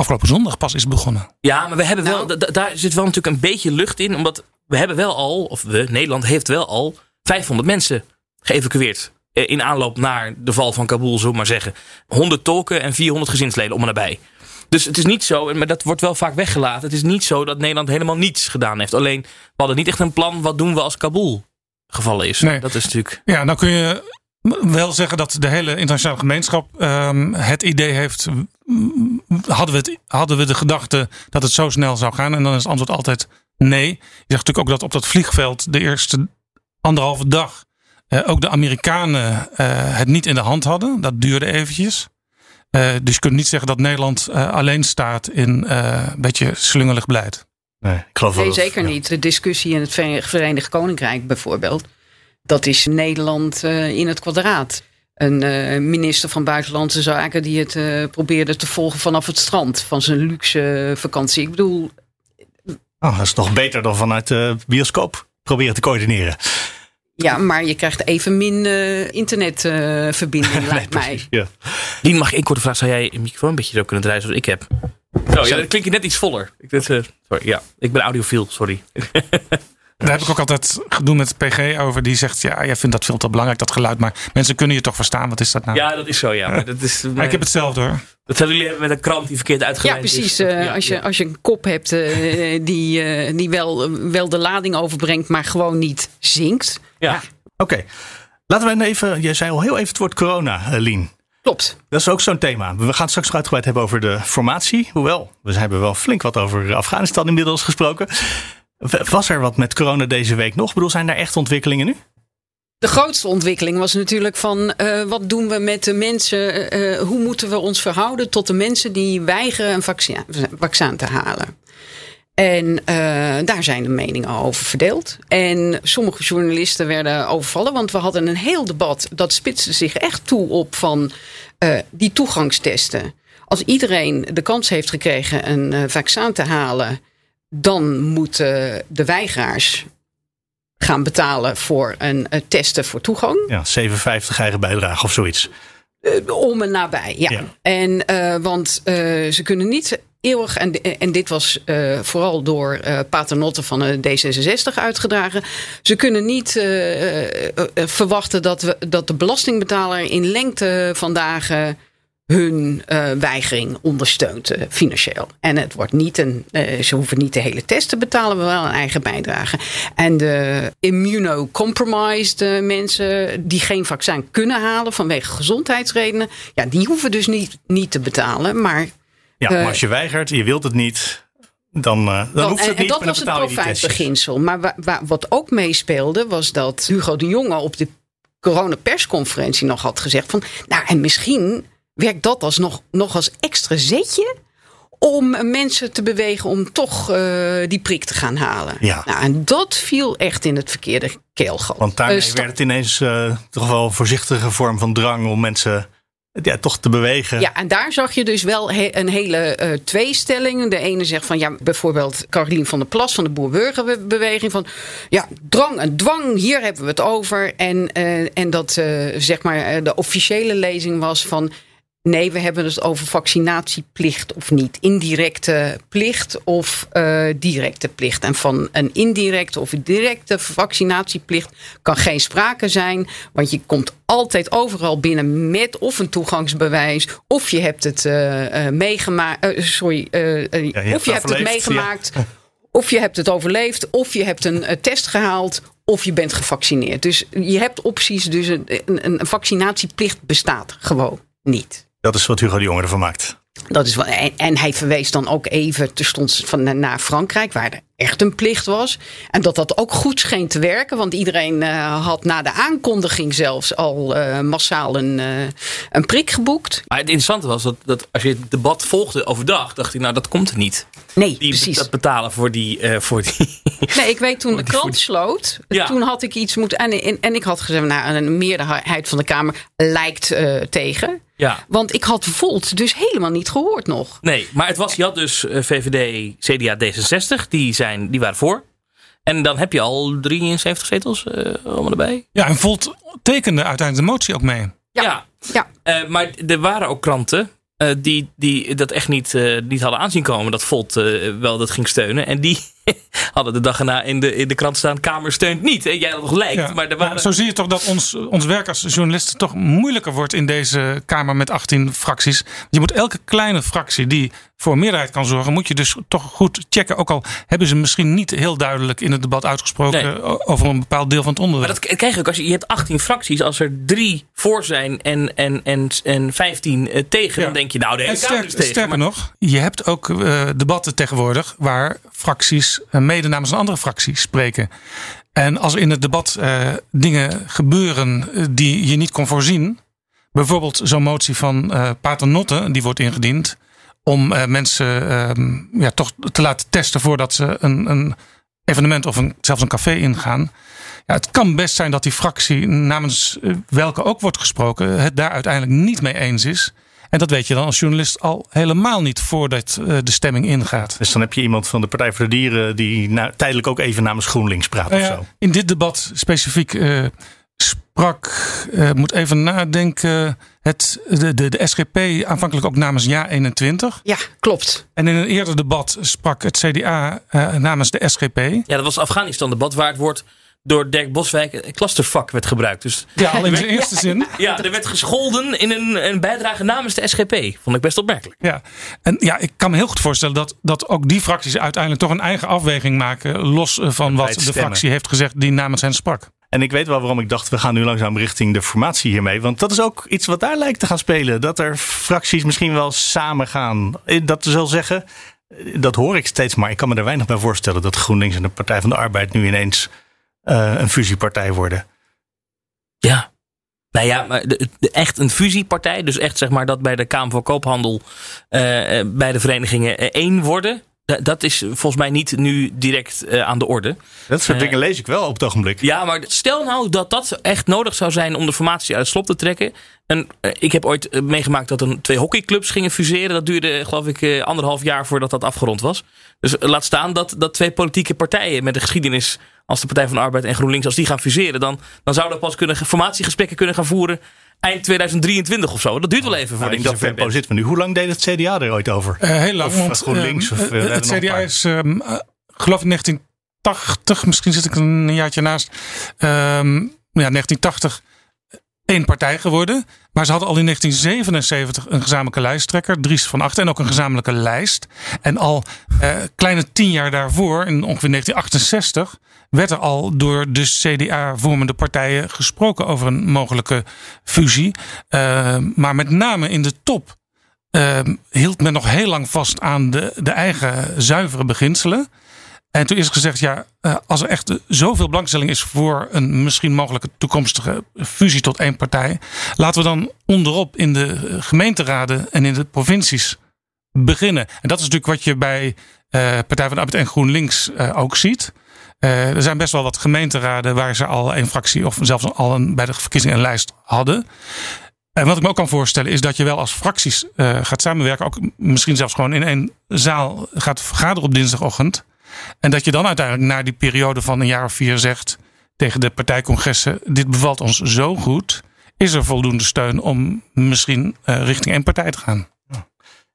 S4: afgelopen zondag pas is begonnen.
S5: Ja, maar we hebben wel, nou. daar zit wel natuurlijk een beetje lucht in. Omdat we hebben wel al, of we, Nederland heeft wel al 500 mensen geëvacueerd. Eh, in aanloop naar de val van Kabul, zullen we maar zeggen. 100 tolken en 400 gezinsleden om en nabij. Dus het is niet zo, maar dat wordt wel vaak weggelaten. Het is niet zo dat Nederland helemaal niets gedaan heeft. Alleen, we hadden niet echt een plan. Wat doen we als Kabul gevallen is? Nee. Dat is natuurlijk.
S4: Ja, dan kun je wel zeggen dat de hele internationale gemeenschap um, het idee heeft. Hadden we, het, hadden we de gedachte dat het zo snel zou gaan? En dan is het antwoord altijd nee. Je zegt natuurlijk ook dat op dat vliegveld de eerste anderhalve dag ook de Amerikanen uh, het niet in de hand hadden. Dat duurde eventjes. Uh, dus je kunt niet zeggen dat Nederland alleen staat in een beetje slungelig beleid.
S6: Nee, ik geloof nee zeker niet. De discussie in het Verenigd Koninkrijk bijvoorbeeld. dat is Nederland uh, in het kwadraat. Een uh, minister van Buitenlandse Zaken die het uh, probeerde te volgen vanaf het strand van zijn luxe vakantie. Ik bedoel.
S3: Oh, dat is toch beter dan vanuit de bioscoop proberen te coördineren.
S6: Ja, maar je krijgt even min internetverbinding, nee, lijkt mij.
S3: Ja.
S5: Lien, mag ik een korte vraag? Zou jij een microfoon een beetje zo kunnen draaien zoals ik heb? Oh, ja, dat klinkt je net iets voller. Ik, dit, sorry, ja, ik ben audiofiel, sorry.
S4: Daar heb ik ook altijd gedoe met PG over. Die zegt, ja, jij vindt dat veel te belangrijk, dat geluid. Maar mensen kunnen je toch verstaan? Wat is dat nou?
S5: Ja, dat is zo, ja. Maar dat is,
S4: maar ik heb hetzelfde hoor.
S5: Dat zullen jullie hebben met een krant die verkeerd uitgeleid
S6: ja, precies. is. Uh, als, je, als je een kop hebt uh, die, uh, die wel, wel de lading overbrengt, maar gewoon niet zinkt.
S3: Ja. ja. Oké. Okay. Laten we even, jij zei al heel even het woord corona, Lien.
S6: Klopt.
S3: Dat is ook zo'n thema. We gaan het straks uitgebreid hebben over de formatie. Hoewel, we hebben wel flink wat over Afghanistan inmiddels gesproken. Was er wat met corona deze week nog? Ik bedoel, zijn er echt ontwikkelingen nu?
S6: De grootste ontwikkeling was natuurlijk van uh, wat doen we met de mensen? Uh, hoe moeten we ons verhouden tot de mensen die weigeren een vaccin, te halen? En daar zijn de meningen over verdeeld. En sommige journalisten werden overvallen, want we hadden een heel debat dat spitste zich echt toe op van die toegangstesten. Als iedereen de kans heeft gekregen een vaccin te halen dan moeten de weigeraars gaan betalen voor een testen voor toegang.
S3: Ja, 57 eigen bijdrage of zoiets.
S6: Uh, om en nabij, ja. ja. En uh, want uh, ze kunnen niet eeuwig, en, en dit was vooral door paternotten van de D66 uitgedragen. Ze kunnen niet verwachten dat, we, dat de belastingbetaler in lengte van dagen hun uh, weigering ondersteunt uh, financieel. En het wordt niet een, uh, ze hoeven niet de hele test te betalen, maar wel een eigen bijdrage. En de immunocompromised mensen die geen vaccin kunnen halen vanwege gezondheidsredenen, ja, die hoeven dus niet, niet te betalen. Maar,
S3: ja, maar als je weigert, je wilt het niet. Dan, dan, dan hoeft het
S6: en,
S3: niet.
S6: En dat was het profijtbeginsel. Maar wa, wa, wat ook meespeelde, was dat Hugo de Jonge op de coronapersconferentie nog had gezegd van, nou en misschien werkt dat als nog, nog als extra zetje om mensen te bewegen om toch uh, die prik te gaan halen.
S3: Ja.
S6: Nou, en dat viel echt in het verkeerde keelgat.
S3: Want daarmee uh, werd het ineens uh, toch wel een voorzichtige vorm van drang om mensen ja, toch te bewegen.
S6: Ja, en daar zag je dus wel he een hele uh, tweestelling. De ene zegt van ja, bijvoorbeeld Carolien van der Plas van de Boer-Burgerbeweging van ja, drang en dwang, hier hebben we het over. En, uh, en dat uh, zeg maar de officiële lezing was van Nee, we hebben het over vaccinatieplicht of niet. Indirecte plicht of uh, directe plicht. En van een indirecte of directe vaccinatieplicht kan geen sprake zijn. Want je komt altijd overal binnen met of een toegangsbewijs. Of je hebt het uh, uh, meegemaakt. sorry, ja, je of je hebt het meegemaakt. Ja. Of je hebt het overleefd. Of je hebt een test gehaald. Of je bent gevaccineerd. Dus je hebt opties. Dus een, een, een vaccinatieplicht bestaat gewoon niet.
S3: Dat is wat Hugo de Jonge ervan maakt.
S6: Dat is wat, en, en, hij verwees dan ook even terstond van, naar Frankrijk, waar er echt een plicht was. En dat dat ook goed scheen te werken, want iedereen uh, had na de aankondiging zelfs al uh, massaal een, uh, een prik geboekt.
S5: Maar het interessante was dat, dat als je het debat volgde overdag, dacht ik, nou dat komt er niet.
S6: Nee,
S5: die,
S6: precies.
S5: Dat betalen voor die. voor die
S6: nee, ik weet toen de krant sloot, ja. toen had ik iets moeten. En, en, en ik had gezegd, nou, een meerderheid van de Kamer lijkt tegen.
S5: Ja.
S6: Want ik had Volt dus helemaal niet gehoord nog.
S5: Nee, maar het was, je had dus VVD, CDA, D66, die, zijn, die waren voor. En dan heb je al 73 zetels uh, allemaal erbij.
S4: Ja, en Volt tekende uiteindelijk de motie ook mee.
S6: Ja.
S5: ja.
S6: ja.
S5: Uh, maar er waren ook kranten uh, die, die dat echt niet, niet hadden aanzien komen. Dat Volt wel dat ging steunen. En die hadden de dag erna in de, in de krant staan: Kamer steunt niet. En jij nog lijkt.
S4: Ja,
S5: maar er waren...
S4: zo zie je toch dat ons, ons werk als journalisten toch moeilijker wordt in deze Kamer met 18 fracties. Je moet elke kleine fractie die voor meerderheid kan zorgen, moet je dus toch goed checken. Ook al hebben ze misschien niet heel duidelijk in het debat uitgesproken nee. over een bepaald deel van het onderwerp.
S5: Maar dat krijg je ook als je, je hebt 18 fracties. Als er drie voor zijn en, en, en, en 15 tegen, ja. dan denk je nou de hele
S4: sterk,
S5: is tegen.
S4: Sterker
S5: maar...
S4: nog, je hebt ook uh, debatten tegenwoordig waar fracties mede namens een andere fractie spreken. En als in het debat uh, dingen gebeuren die je niet kon voorzien. Bijvoorbeeld zo'n motie van uh, Paternotte, die wordt ingediend. Om mensen ja, toch te laten testen voordat ze een, een evenement of een, zelfs een café ingaan. Ja, het kan best zijn dat die fractie, namens eh, welke ook wordt gesproken, het daar uiteindelijk niet mee eens is. En dat weet je dan als journalist al helemaal niet voordat uh, de stemming ingaat.
S3: Dus dan heb je iemand van de Partij voor de Dieren die nou, tijdelijk ook even namens GroenLinks praat
S4: Nou
S3: of
S4: ja,
S3: zo.
S4: in dit debat specifiek uh, sprak, uh, moet even nadenken, het, de, de, de SGP aanvankelijk ook namens Ja 21.
S6: Ja, klopt.
S4: En in een eerder debat sprak het CDA uh, namens de SGP.
S5: Ja, dat was Afghanistan-debat waar het woord door Dirk Boswijk een clusterfuck werd gebruikt. Dus
S4: ja, al in zijn eerste zin.
S5: Ja, er werd gescholden in een, een bijdrage namens de SGP. Vond ik best opmerkelijk.
S4: Ja, en ja, ik kan me heel goed voorstellen dat, dat ook die fracties uiteindelijk toch een eigen afweging maken. Los van wat de fractie heeft gezegd die namens hen sprak.
S3: En ik weet wel waarom ik dacht, we gaan nu langzaam richting de formatie hiermee. Want dat is ook iets wat daar lijkt te gaan spelen. Dat er fracties misschien wel samen gaan. Dat wil zeggen, dat hoor ik steeds, maar ik kan me er weinig bij voorstellen dat GroenLinks en de Partij van de Arbeid nu ineens uh, een fusiepartij worden.
S5: Ja. Nou ja, maar echt een fusiepartij, dus echt zeg maar dat bij de Kamer van Koophandel uh, bij de verenigingen één worden. Dat is volgens mij niet nu direct uh, aan de orde.
S3: Dat soort dingen lees ik wel op het ogenblik.
S5: Ja, maar stel nou dat dat echt nodig zou zijn om de formatie uit het slop te trekken. En uh, ik heb ooit meegemaakt dat er twee hockeyclubs gingen fuseren. Dat duurde geloof ik anderhalf jaar voordat dat afgerond was. Dus laat staan dat, dat twee politieke partijen met een geschiedenis als de Partij van de Arbeid en GroenLinks, als die gaan fuseren, dan, dan zouden we pas kunnen, formatiegesprekken kunnen gaan voeren eind 2023 of zo. Dat duurt wel even
S3: nou,
S5: voordat
S3: je dat tempo zit. Maar nu, hoe lang deed het CDA er ooit over?
S4: Uh, heel lang.
S3: Of
S4: want,
S3: GroenLinks?
S4: Uh,
S3: of, uh,
S4: het CDA is, um, geloof ik, 1980. Misschien zit ik een jaartje naast. Um, ja, 1980 één partij geworden. Maar ze hadden al in 1977 een gezamenlijke lijsttrekker, Dries van Achten, en ook een gezamenlijke lijst. En al uh, kleine tien jaar daarvoor, in ongeveer 1968, werd er al door de CDA-vormende partijen gesproken over een mogelijke fusie. Uh, maar met name in de top uh, hield men nog heel lang vast aan de, de eigen zuivere beginselen. En toen is gezegd, ja, als er echt zoveel belangstelling is voor een misschien mogelijke toekomstige fusie tot één partij, laten we dan onderop in de gemeenteraden en in de provincies beginnen. En dat is natuurlijk wat je bij Partij van de Arbeid en GroenLinks ook ziet. Uh, er zijn best wel wat gemeenteraden waar ze al een fractie of zelfs al een, bij de verkiezingen een lijst hadden. En wat ik me ook kan voorstellen is dat je wel als fracties uh, gaat samenwerken. Ook misschien zelfs gewoon in één zaal gaat vergaderen op dinsdagochtend. En dat je dan uiteindelijk na die periode van een jaar of vier zegt tegen de partijcongressen: Dit bevalt ons zo goed. Is er voldoende steun om misschien uh, richting één partij te gaan?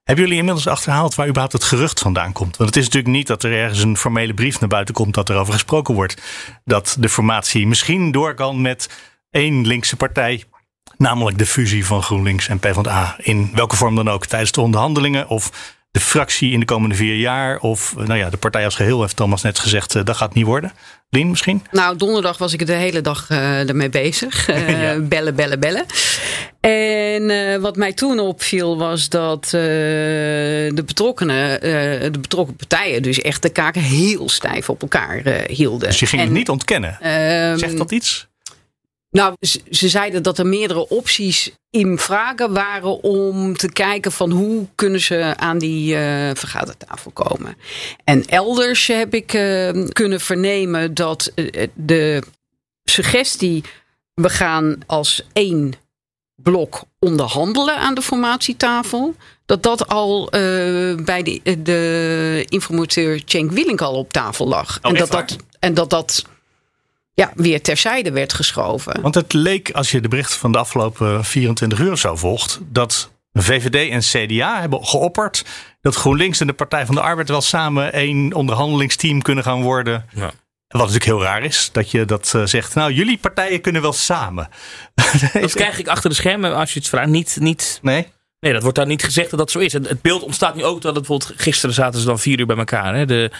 S3: Hebben jullie inmiddels achterhaald waar überhaupt het gerucht vandaan komt? Want het is natuurlijk niet dat er ergens een formele brief naar buiten komt dat erover gesproken wordt. Dat de formatie misschien door kan met één linkse partij. Namelijk de fusie van GroenLinks en PvdA. In welke vorm dan ook. Tijdens de onderhandelingen of de fractie in de komende vier jaar. Of nou ja, de partij als geheel heeft Thomas net gezegd. Uh, dat gaat niet worden. Lien misschien?
S6: Nou, donderdag was ik de hele dag uh, ermee bezig. Uh, ja. Bellen, bellen, bellen. En wat mij toen opviel was dat de betrokkenen, de betrokken partijen, dus echt de kaken heel stijf op elkaar hielden.
S3: Dus je ging
S6: en,
S3: het niet ontkennen. Zegt dat iets?
S6: Nou, ze zeiden dat er meerdere opties in vragen waren om te kijken van hoe kunnen ze aan die uh, vergadertafel komen. En elders heb ik uh, kunnen vernemen dat uh, de suggestie we gaan als één blok onderhandelen aan de formatietafel. Dat dat al bij de, de informateur Cenk Willink al op tafel lag.
S3: Oh,
S6: en, dat dat, en dat dat ja, weer terzijde werd geschoven.
S3: Want het leek, als je de berichten van de afgelopen 24 uur zo volgt, dat VVD en CDA hebben geopperd dat GroenLinks en de Partij van de Arbeid wel samen één onderhandelingsteam kunnen gaan worden. Ja. Wat natuurlijk heel raar is, dat je dat uh, zegt. Nou, jullie partijen kunnen wel samen.
S5: Dat krijg ik achter de schermen, als je het vraagt, niet. niet
S3: nee.
S5: Nee, dat wordt daar niet gezegd dat dat zo is. En het beeld ontstaat nu ook dat het bijvoorbeeld gisteren zaten ze dan vier uur bij elkaar. Hè? De,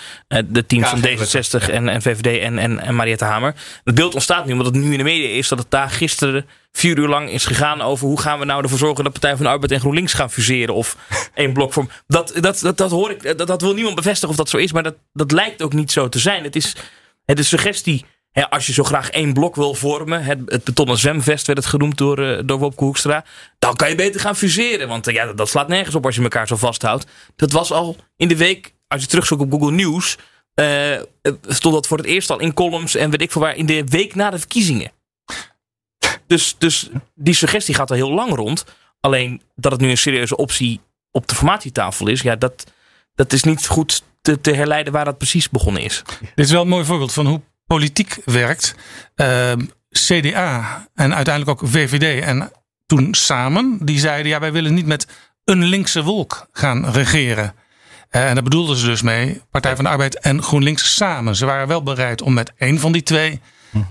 S5: de teams van D66 en, en VVD en, en, en Mariette Hamer. Het beeld ontstaat nu omdat het nu in de media is dat het daar gisteren vier uur lang is gegaan over hoe gaan we nou ervoor zorgen dat Partij van de Arbeid en GroenLinks gaan fuseren of één blokvorm. Dat, dat, dat, dat hoor ik, dat, dat wil niemand bevestigen of dat zo is, maar dat, dat lijkt ook niet zo te zijn. Het is het is suggestie. Als je zo graag één blok wil vormen, het, het betonnen zwemvest werd het genoemd door, uh, door Wopke Hoekstra, dan kan je beter gaan fuseren. Want uh, ja, dat slaat nergens op als je elkaar zo vasthoudt. Dat was al in de week, als je terugzoekt op Google News, eh, stond dat voor het eerst al in columns en weet ik veel waar in de week na de verkiezingen. Dus, dus die suggestie gaat al heel lang rond. Alleen dat het nu een serieuze optie op de formatietafel is, ja, dat, dat is niet goed te, te herleiden waar dat precies begonnen is.
S4: Dit is wel een mooi voorbeeld van hoe politiek werkt. Ehm, CDA en uiteindelijk ook VVD en toen samen, die zeiden ja, wij willen niet met een linkse wolk gaan regeren. Eh, en daar bedoelden ze dus mee Partij van de Arbeid en GroenLinks samen. Ze waren wel bereid om met één van die twee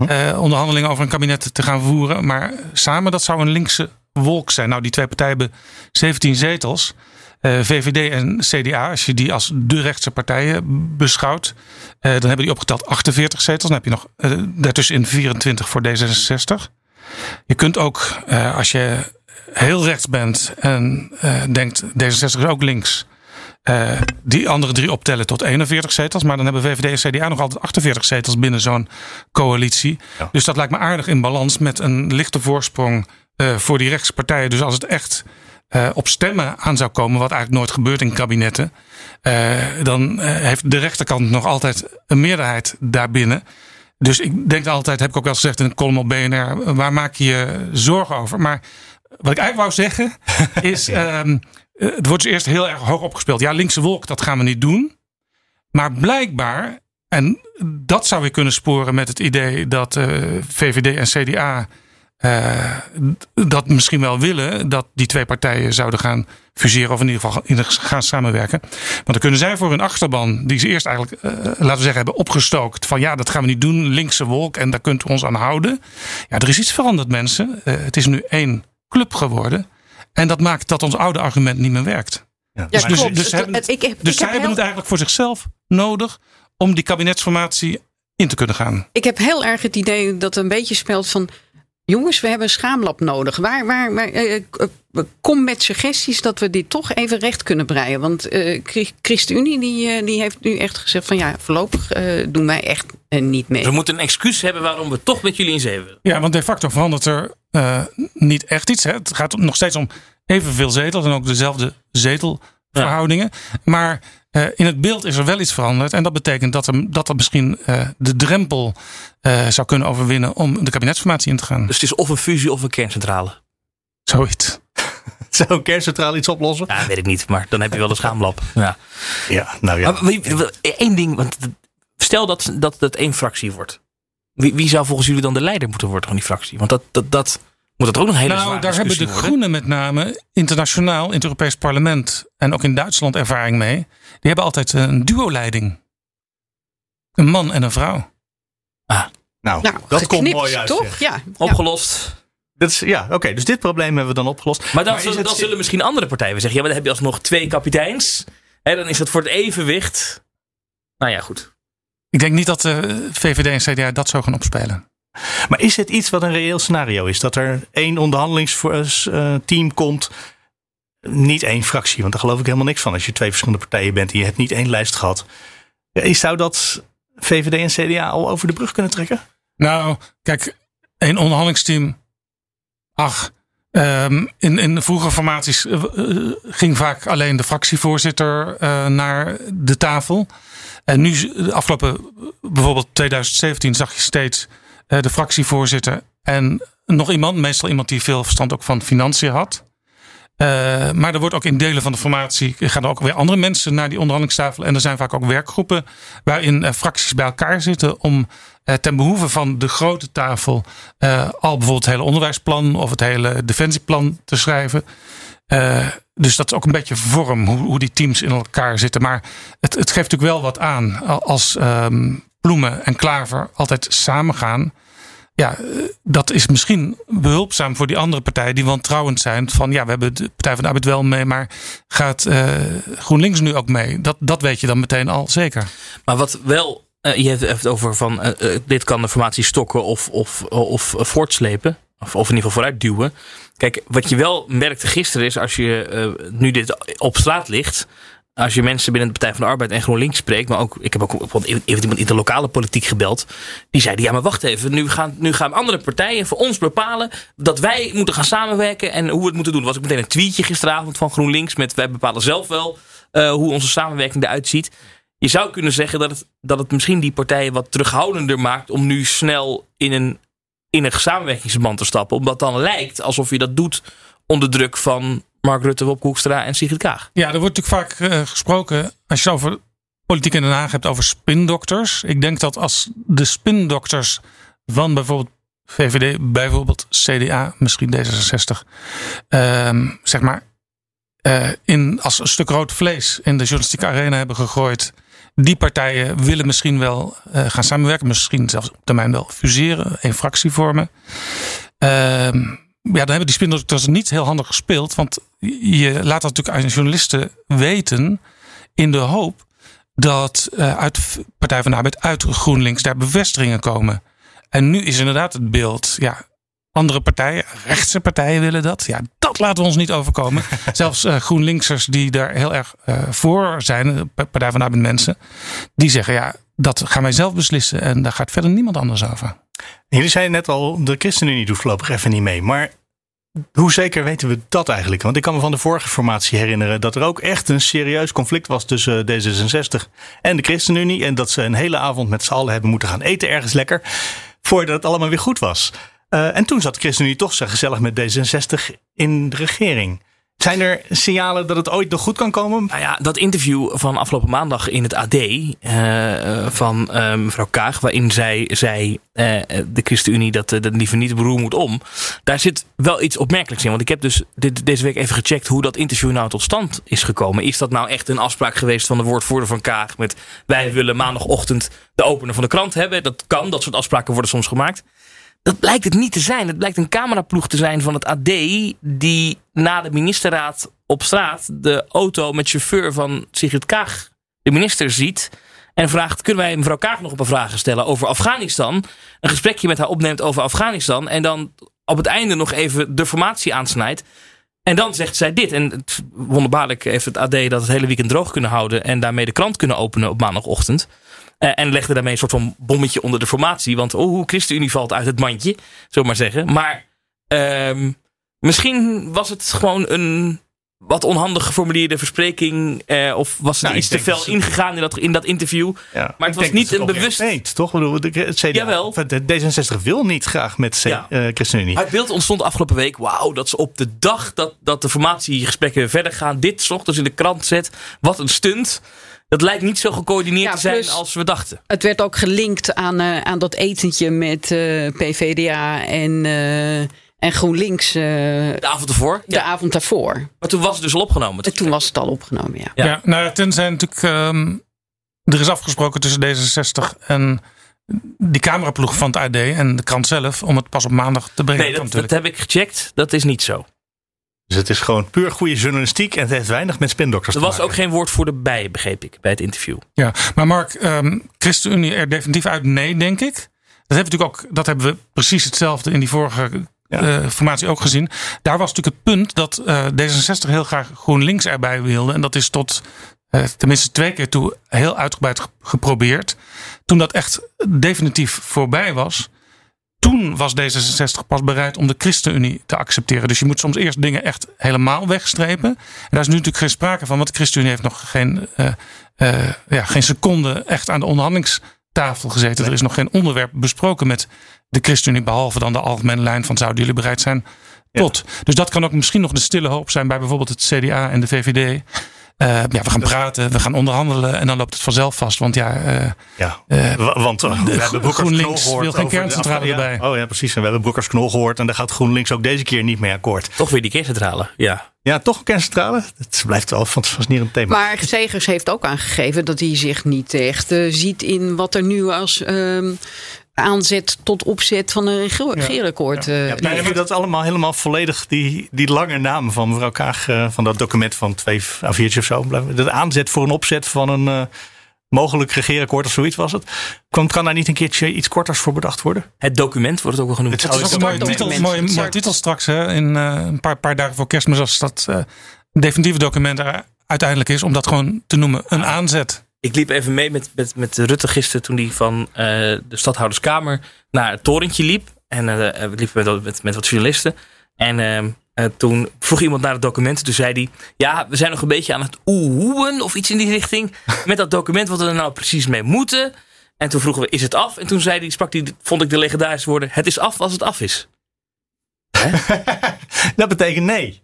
S4: eh, onderhandelingen over een kabinet te gaan voeren. Maar samen, dat zou een linkse wolk zijn. Nou, die twee partijen hebben 17 zetels. Eh, VVD en CDA, als je die als de rechtse partijen beschouwt, eh, dan hebben die opgeteld 48 zetels. Dan heb je nog uh, daartussenin 24 voor D66. Je kunt ook, als je heel rechts bent en denkt D66 is ook links, die andere drie optellen tot 41 zetels. Maar dan hebben VVD en CDA nog altijd 48 zetels binnen zo'n coalitie. Dus dat lijkt me aardig in balans met een lichte voorsprong voor die rechtse partijen. Dus als het echt uh, op stemmen aan zou komen, wat eigenlijk nooit gebeurt in kabinetten, uh, dan uh, heeft de rechterkant nog altijd een meerderheid daarbinnen. Dus ik denk altijd, heb ik ook wel gezegd in een column op BNR, waar maak je je zorgen over? Maar wat ik eigenlijk wou zeggen is, ja. um, het wordt dus eerst heel erg hoog opgespeeld. Ja, linkse wolk, dat gaan we niet doen. Maar blijkbaar, en dat zou je kunnen sporen met het idee dat VVD en CDA uh, dat misschien wel willen dat die twee partijen zouden gaan fuseren of in ieder geval gaan samenwerken. Want dan kunnen zij voor hun achterban, die ze eerst eigenlijk, uh, laten we zeggen, hebben opgestookt van ja, dat gaan we niet doen, linkse wolk en daar kunt u ons aan houden. Ja, er is iets veranderd mensen. Uh, het is nu één club geworden en dat maakt dat ons oude argument niet meer werkt.
S6: Ja, dus,
S4: dus, dus, hebben, het, ik, ik, dus ik zij hebben heel... het eigenlijk voor zichzelf nodig om die kabinetsformatie in te kunnen gaan.
S6: Ik heb heel erg het idee dat het een beetje speelt van Jongens, we hebben een schaamlab nodig. Waar, waar, waar, eh, kom met suggesties dat we dit toch even recht kunnen breien. Want uh, ChristenUnie die, uh, die heeft nu echt gezegd van ja, voorlopig uh, doen wij echt niet mee.
S5: We moeten een excuus hebben waarom we toch met jullie in zee willen.
S4: Ja, want de facto verandert er niet echt iets. Hè. Het gaat nog steeds om evenveel zetels en ook dezelfde zetelverhoudingen. Ja. Maar in het beeld is er wel iets veranderd. En dat betekent dat er, dat er misschien uh, de drempel uh, zou kunnen overwinnen om de kabinetsformatie in te gaan.
S5: Dus het is of een fusie of een kerncentrale?
S4: Zoiets.
S3: Zou een kerncentrale iets oplossen?
S5: Ja, weet ik niet. Maar dan heb je wel een schaamlab. Ja,
S3: ja nou ja.
S5: Maar, één ding. Want stel dat, dat het één fractie wordt. Wie, wie zou volgens jullie dan de leider moeten worden van die fractie? Want dat... dat, dat moet dat ook nog een hele
S4: nou, daar hebben de worden? Groenen met name internationaal in het Europees Parlement en ook in Duitsland ervaring mee. Die hebben altijd een duo-leiding. Een man en een vrouw.
S3: Ah. Nou, nou dat komt mooi uit.
S6: Toch? Ja.
S5: Opgelost.
S3: Dat is, ja, oké. Okay, dus dit probleem hebben we dan opgelost.
S5: Maar dan, maar zullen, dan zullen misschien andere partijen zeggen: ja, maar dan heb je alsnog twee kapiteins. Hè, dan is dat voor het evenwicht. Nou ja, goed.
S4: Ik denk niet dat de VVD en CDA dat zo gaan opspelen.
S3: Maar is het iets wat een reëel scenario is? Dat er één onderhandelingsteam komt, niet één fractie, want daar geloof ik helemaal niks van als je twee verschillende partijen bent en je hebt niet één lijst gehad. Zou dat VVD en CDA al over de brug kunnen trekken?
S4: Nou, kijk, één onderhandelingsteam. Ach, um, in, in de vroege formaties uh, ging vaak alleen de fractievoorzitter uh, naar de tafel. En nu, de afgelopen, bijvoorbeeld 2017, zag je steeds de fractievoorzitter en nog iemand, meestal iemand die veel verstand ook van financiën had. Uh, maar er wordt ook in delen van de formatie gaan er ook weer andere mensen naar die onderhandelingstafel. En er zijn vaak ook werkgroepen waarin uh, fracties bij elkaar zitten om ten behoeve van de grote tafel al bijvoorbeeld het hele onderwijsplan of het hele defensieplan te schrijven. dus dat is ook een beetje vorm hoe, hoe, die teams in elkaar zitten. Maar het, het geeft natuurlijk wel wat aan als um, Bloemen en Klaver altijd samen gaan ja, dat is misschien behulpzaam voor die andere partijen die wantrouwend zijn. Van ja, we hebben de Partij van de Arbeid wel mee, maar gaat uh, GroenLinks nu ook mee? Dat, dat weet je dan meteen al zeker.
S5: Maar wat wel, uh, je hebt het over van dit kan de formatie stokken of, of, of voortslepen. Of, of in ieder geval vooruit duwen. Kijk, wat je wel merkte gisteren is als je nu dit op straat ligt als je mensen binnen de Partij van de Arbeid en GroenLinks spreekt, maar ook, ik heb ook even iemand in de lokale politiek gebeld, die zeiden, ja maar wacht even, nu gaan, nu gaan andere partijen voor ons bepalen dat wij moeten gaan samenwerken en hoe we het moeten doen. Was ik meteen een tweetje gisteravond van GroenLinks met wij bepalen zelf wel uh, hoe onze samenwerking eruit ziet. je zou kunnen zeggen dat het, dat het misschien die partijen wat terughoudender maakt om nu snel in een, in een samenwerkingsverband te stappen. Omdat dan lijkt alsof je dat doet onder druk van Mark Rutte, Wop Koekstra en Sigrid Kaag.
S4: Ja, er wordt natuurlijk vaak uh, gesproken, als je over politiek in Den Haag hebt, over spindokters. Ik denk dat als de spindokters van bijvoorbeeld VVD, bijvoorbeeld CDA, misschien D66, uh, zeg maar, uh, in, als een stuk rood vlees in de journalistieke arena hebben gegooid. Die partijen willen misschien wel uh, gaan samenwerken, misschien zelfs op termijn wel fuseren, een fractie vormen. Ehm, ja, dan hebben die spindokters niet heel handig gespeeld. Want je laat dat natuurlijk aan journalisten weten. In de hoop dat uh, uit Partij van de Arbeid, uit GroenLinks, daar bevestigingen komen. En nu is inderdaad het beeld. Ja, andere partijen, rechtse partijen willen dat. Ja, dat laten we ons niet overkomen. Zelfs uh, GroenLinksers die daar heel erg uh, voor zijn, Partij van de Arbeid mensen, die zeggen ja, dat gaan wij zelf beslissen en daar gaat verder niemand anders over.
S3: Jullie zeiden net al, de ChristenUnie doet voorlopig even niet mee. Maar hoe zeker weten we dat eigenlijk? Want ik kan me van de vorige formatie herinneren dat er ook echt een serieus conflict was tussen D66 en de ChristenUnie. En dat ze een hele avond met z'n allen hebben moeten gaan eten ergens lekker. Voordat het allemaal weer goed was. Uh, en toen zat de ChristenUnie toch zo gezellig met D66 in de regering. Zijn er signalen dat het ooit nog goed kan komen?
S5: Nou ja, dat interview van afgelopen maandag in het AD uh, van uh, mevrouw Kaag, waarin zij zei de ChristenUnie dat dat liever niet beroer moet om. Daar zit wel iets opmerkelijks in. Want ik heb dus dit, deze week even gecheckt hoe dat interview nou tot stand is gekomen. Is dat nou echt een afspraak geweest van de woordvoerder van Kaag met wij willen maandagochtend de opener van de krant hebben? Dat kan, dat soort afspraken worden soms gemaakt. Dat blijkt het niet te zijn. Het blijkt een cameraploeg te zijn van het AD. Die na de ministerraad op straat de auto met chauffeur van Sigrid Kaag, de minister, ziet. En vraagt: Kunnen wij mevrouw Kaag nog een paar vragen stellen over Afghanistan? Een gesprekje met haar opneemt over Afghanistan. En dan op het einde nog even de formatie aansnijdt. En dan zegt zij dit. En wonderbaarlijk heeft het AD dat het hele weekend droog kunnen houden. En daarmee de krant kunnen openen op maandagochtend. Uh, en legde daarmee een soort van bommetje onder de formatie. Want oh, ChristenUnie valt uit het mandje, zullen maar zeggen. Maar uh, misschien was het gewoon een wat onhandig geformuleerde verspreking. Uh, of was er nou, iets te fel ze... ingegaan in dat, in dat interview. Ja, maar het was niet een bewust...
S3: Nee, toch? Ik bedoel, de, het CDA,
S5: Jawel.
S3: De D66 wil niet graag met C, ja. uh, ChristenUnie.
S5: Het beeld ontstond afgelopen week. Wauw, dat ze op de dag dat, dat de formatiegesprekken verder gaan... dit ochtends in de krant zet. Wat een stunt. Dat lijkt niet zo gecoördineerd ja, te zijn als we dachten.
S6: Het werd ook gelinkt aan, uh, aan dat etentje met uh, PVDA en, uh, en GroenLinks.
S5: de avond ervoor?
S6: De ja. avond daarvoor.
S5: Maar toen was het dus al opgenomen?
S6: En toen was het al opgenomen, ja.
S4: Ja, ja nou, tenzij natuurlijk... Um, er is afgesproken tussen D66 en die cameraploeg van het AD en de krant zelf... om het pas op maandag te brengen.
S5: Nee, dat, dat heb ik gecheckt. Dat is niet zo.
S3: Dus het is gewoon puur goede journalistiek en het heeft weinig met spindokters
S5: er te maken. Er was ook geen woordvoerder bij, begreep ik, bij het interview.
S4: Ja, maar Mark, um, ChristenUnie er definitief uit? Nee, denk ik. Dat hebben, we ook, dat hebben we precies hetzelfde in die vorige ja. uh, formatie ook gezien. Daar was natuurlijk het punt dat uh, D66 heel graag GroenLinks erbij wilde. En dat is tot uh, tenminste twee keer toe heel uitgebreid geprobeerd. Toen dat echt definitief voorbij was, toen was D66 pas bereid om de ChristenUnie te accepteren. Dus je moet soms eerst dingen echt helemaal wegstrepen. En daar is nu natuurlijk geen sprake van, want de ChristenUnie heeft nog geen, uh, uh, ja, geen seconde echt aan de onderhandelingstafel gezeten. Nee. Er is nog geen onderwerp besproken met de ChristenUnie, behalve dan de algemene lijn van zouden jullie bereid zijn tot. Ja. Dus dat kan ook misschien nog de stille hoop zijn bij bijvoorbeeld het CDA en de VVD. Uh, ja, we gaan praten, we gaan onderhandelen en dan loopt het vanzelf vast. Want ja, uh,
S3: ja uh, want we hebben Broekers
S4: GroenLinks wil geen kerncentrale erbij.
S3: Ja, oh ja, precies. En we hebben Broekers Knol gehoord en daar gaat GroenLinks ook deze keer niet mee akkoord.
S5: Toch weer die kerncentrale, ja.
S3: Ja, toch een kerncentrale. Het blijft wel een fascinerend thema.
S6: Maar Segers heeft ook aangegeven dat hij zich niet echt uh, ziet in wat er nu als uh, aanzet tot opzet van een regeerakkoord.
S3: Ja. Ja. Ja, heb je dat allemaal helemaal volledig, die, die lange naam van mevrouw Kaag, uh, van dat document van twee A4'tjes of zo. De aanzet voor een opzet van een uh, mogelijk regeerakkoord of zoiets was het. Kan, kan daar niet een keertje iets korters voor bedacht worden?
S5: Het document wordt het ook wel genoemd.
S4: Het, het is een mooie titel, mooie, mooie titel straks. Hè, in uh, een paar, paar dagen voor kerstmis als dat definitieve document er uiteindelijk is. Om dat gewoon te noemen een aanzet.
S5: Ik liep even mee met, met, met Rutte gisteren toen hij van uh, de stadhouderskamer naar het torentje liep. En uh, we liepen met, met, met wat journalisten. En uh, Eh, toen vroeg iemand naar het document. Toen zei hij: Ja, we zijn nog een beetje aan het oehoeën of iets in die richting. Met dat document, wat we er nou precies mee moeten. En toen vroegen we: Is het af? En toen zei hij, sprak hij, vond ik de legendarische woorden: Het is af als het af is.
S3: Dat betekent nee.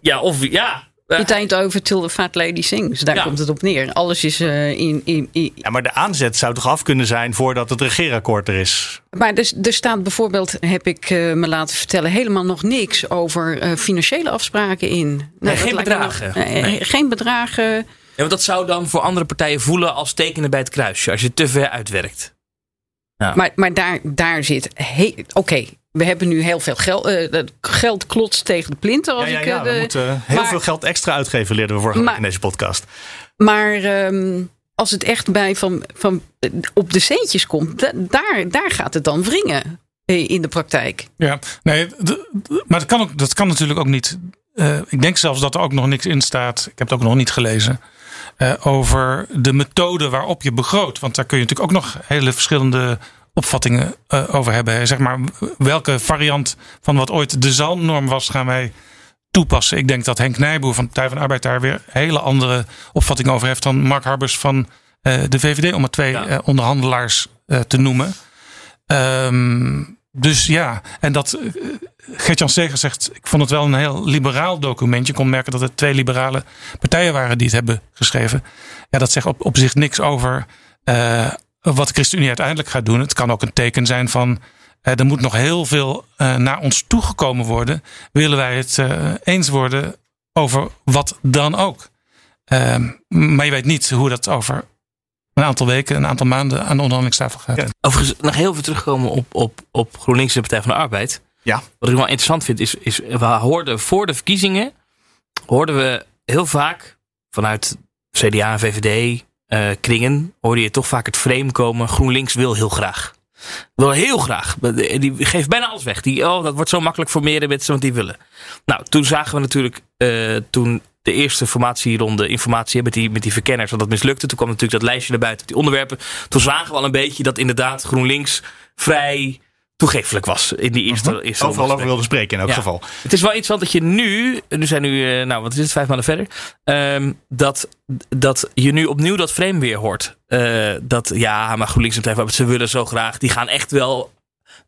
S5: Ja, of ja.
S6: Het eind over Till the Fat Lady Sings. Daar
S5: Ja.
S6: komt het op neer. Alles is eh, in, in, in.
S3: Ja, maar de aanzet zou toch af kunnen zijn voordat het regeerakkoord er is?
S6: Maar er, er staat bijvoorbeeld, heb ik eh, me laten vertellen, helemaal nog niks over eh, financiële afspraken in. Nou,
S5: geen
S6: me
S5: bedragen. Nee.
S6: Geen bedragen.
S5: ja, want dat zou dan voor andere partijen voelen als tekenen bij het kruisje. Als je te ver uitwerkt.
S6: Maar, maar daar, daar zit. Oké, we hebben nu heel veel geld. eh, dat geld klotst tegen de plinten. Als
S3: ja, ja,
S6: ik, eh,
S3: we
S6: de-
S3: moeten heel
S6: maar-
S3: veel geld extra uitgeven, leerden we vorige week in deze podcast.
S6: Maar ehm, als het echt bij van, van eh, op de centjes komt, da- daar, daar gaat het dan wringen eh, in de praktijk.
S4: Ja, nee, maar dat kan, ook, dat kan natuurlijk ook niet. Eh, ik denk zelfs dat er ook nog niks in staat. Ik heb het ook nog niet gelezen. eh, over de methode waarop je begroot. Want daar kun je natuurlijk ook nog hele verschillende opvattingen eh, over hebben. Zeg maar, welke variant van wat ooit de zalmnorm was, gaan wij toepassen. Ik denk dat Henk Nijboer van de Partij van de Arbeid daar weer hele andere opvattingen over heeft dan Mark Harbers van eh, de VVD, om er twee
S5: Ja.
S4: eh, onderhandelaars te noemen. Ehm, dus ja, en dat Gert-Jan Steger zegt, ik vond het wel een heel liberaal document. Je kon merken dat het twee liberale partijen waren die het hebben geschreven. Ja, dat zegt op, op zich niks over wat de ChristenUnie uiteindelijk gaat doen. Het kan ook een teken zijn van, eh, er moet nog heel veel eh, naar ons toegekomen worden. Willen wij het eh, eens worden over wat dan ook. Ehm, maar je weet niet hoe dat over een aantal weken, een aantal maanden aan de onderhandelingstafel gaat.
S3: Ja.
S5: Overigens, nog heel even terugkomen op, op, op GroenLinks en de Partij van de Arbeid.
S3: Ja.
S5: Wat ik wel interessant vind, is, is we hoorden voor de verkiezingen, hoorden we heel vaak vanuit CDA en VVD eh, kringen, hoorde je toch vaak het frame komen, GroenLinks wil heel graag. Wil heel graag. Die geeft bijna alles weg. Die, oh, dat wordt zo makkelijk voor meerdere mensen, want die willen. Nou, toen zagen we natuurlijk, eh, toen de eerste formatieronde informatie met die, met die verkenners, dat dat mislukte. Toen kwam natuurlijk dat lijstje naar buiten, die onderwerpen. Toen zagen we al een beetje dat inderdaad GroenLinks vrij toegeeflijk was in die eerste, eerste
S3: Overal over wilde spreken in elk
S5: Ja.
S3: geval.
S5: Het is wel interessant dat je nu, nu zijn nu, eh, nou wat is het, vijf maanden verder, ehm, dat, dat je nu opnieuw dat frame weer hoort. Eh, dat ja, maar GroenLinks en Arbeid, ze willen zo graag, die gaan echt wel,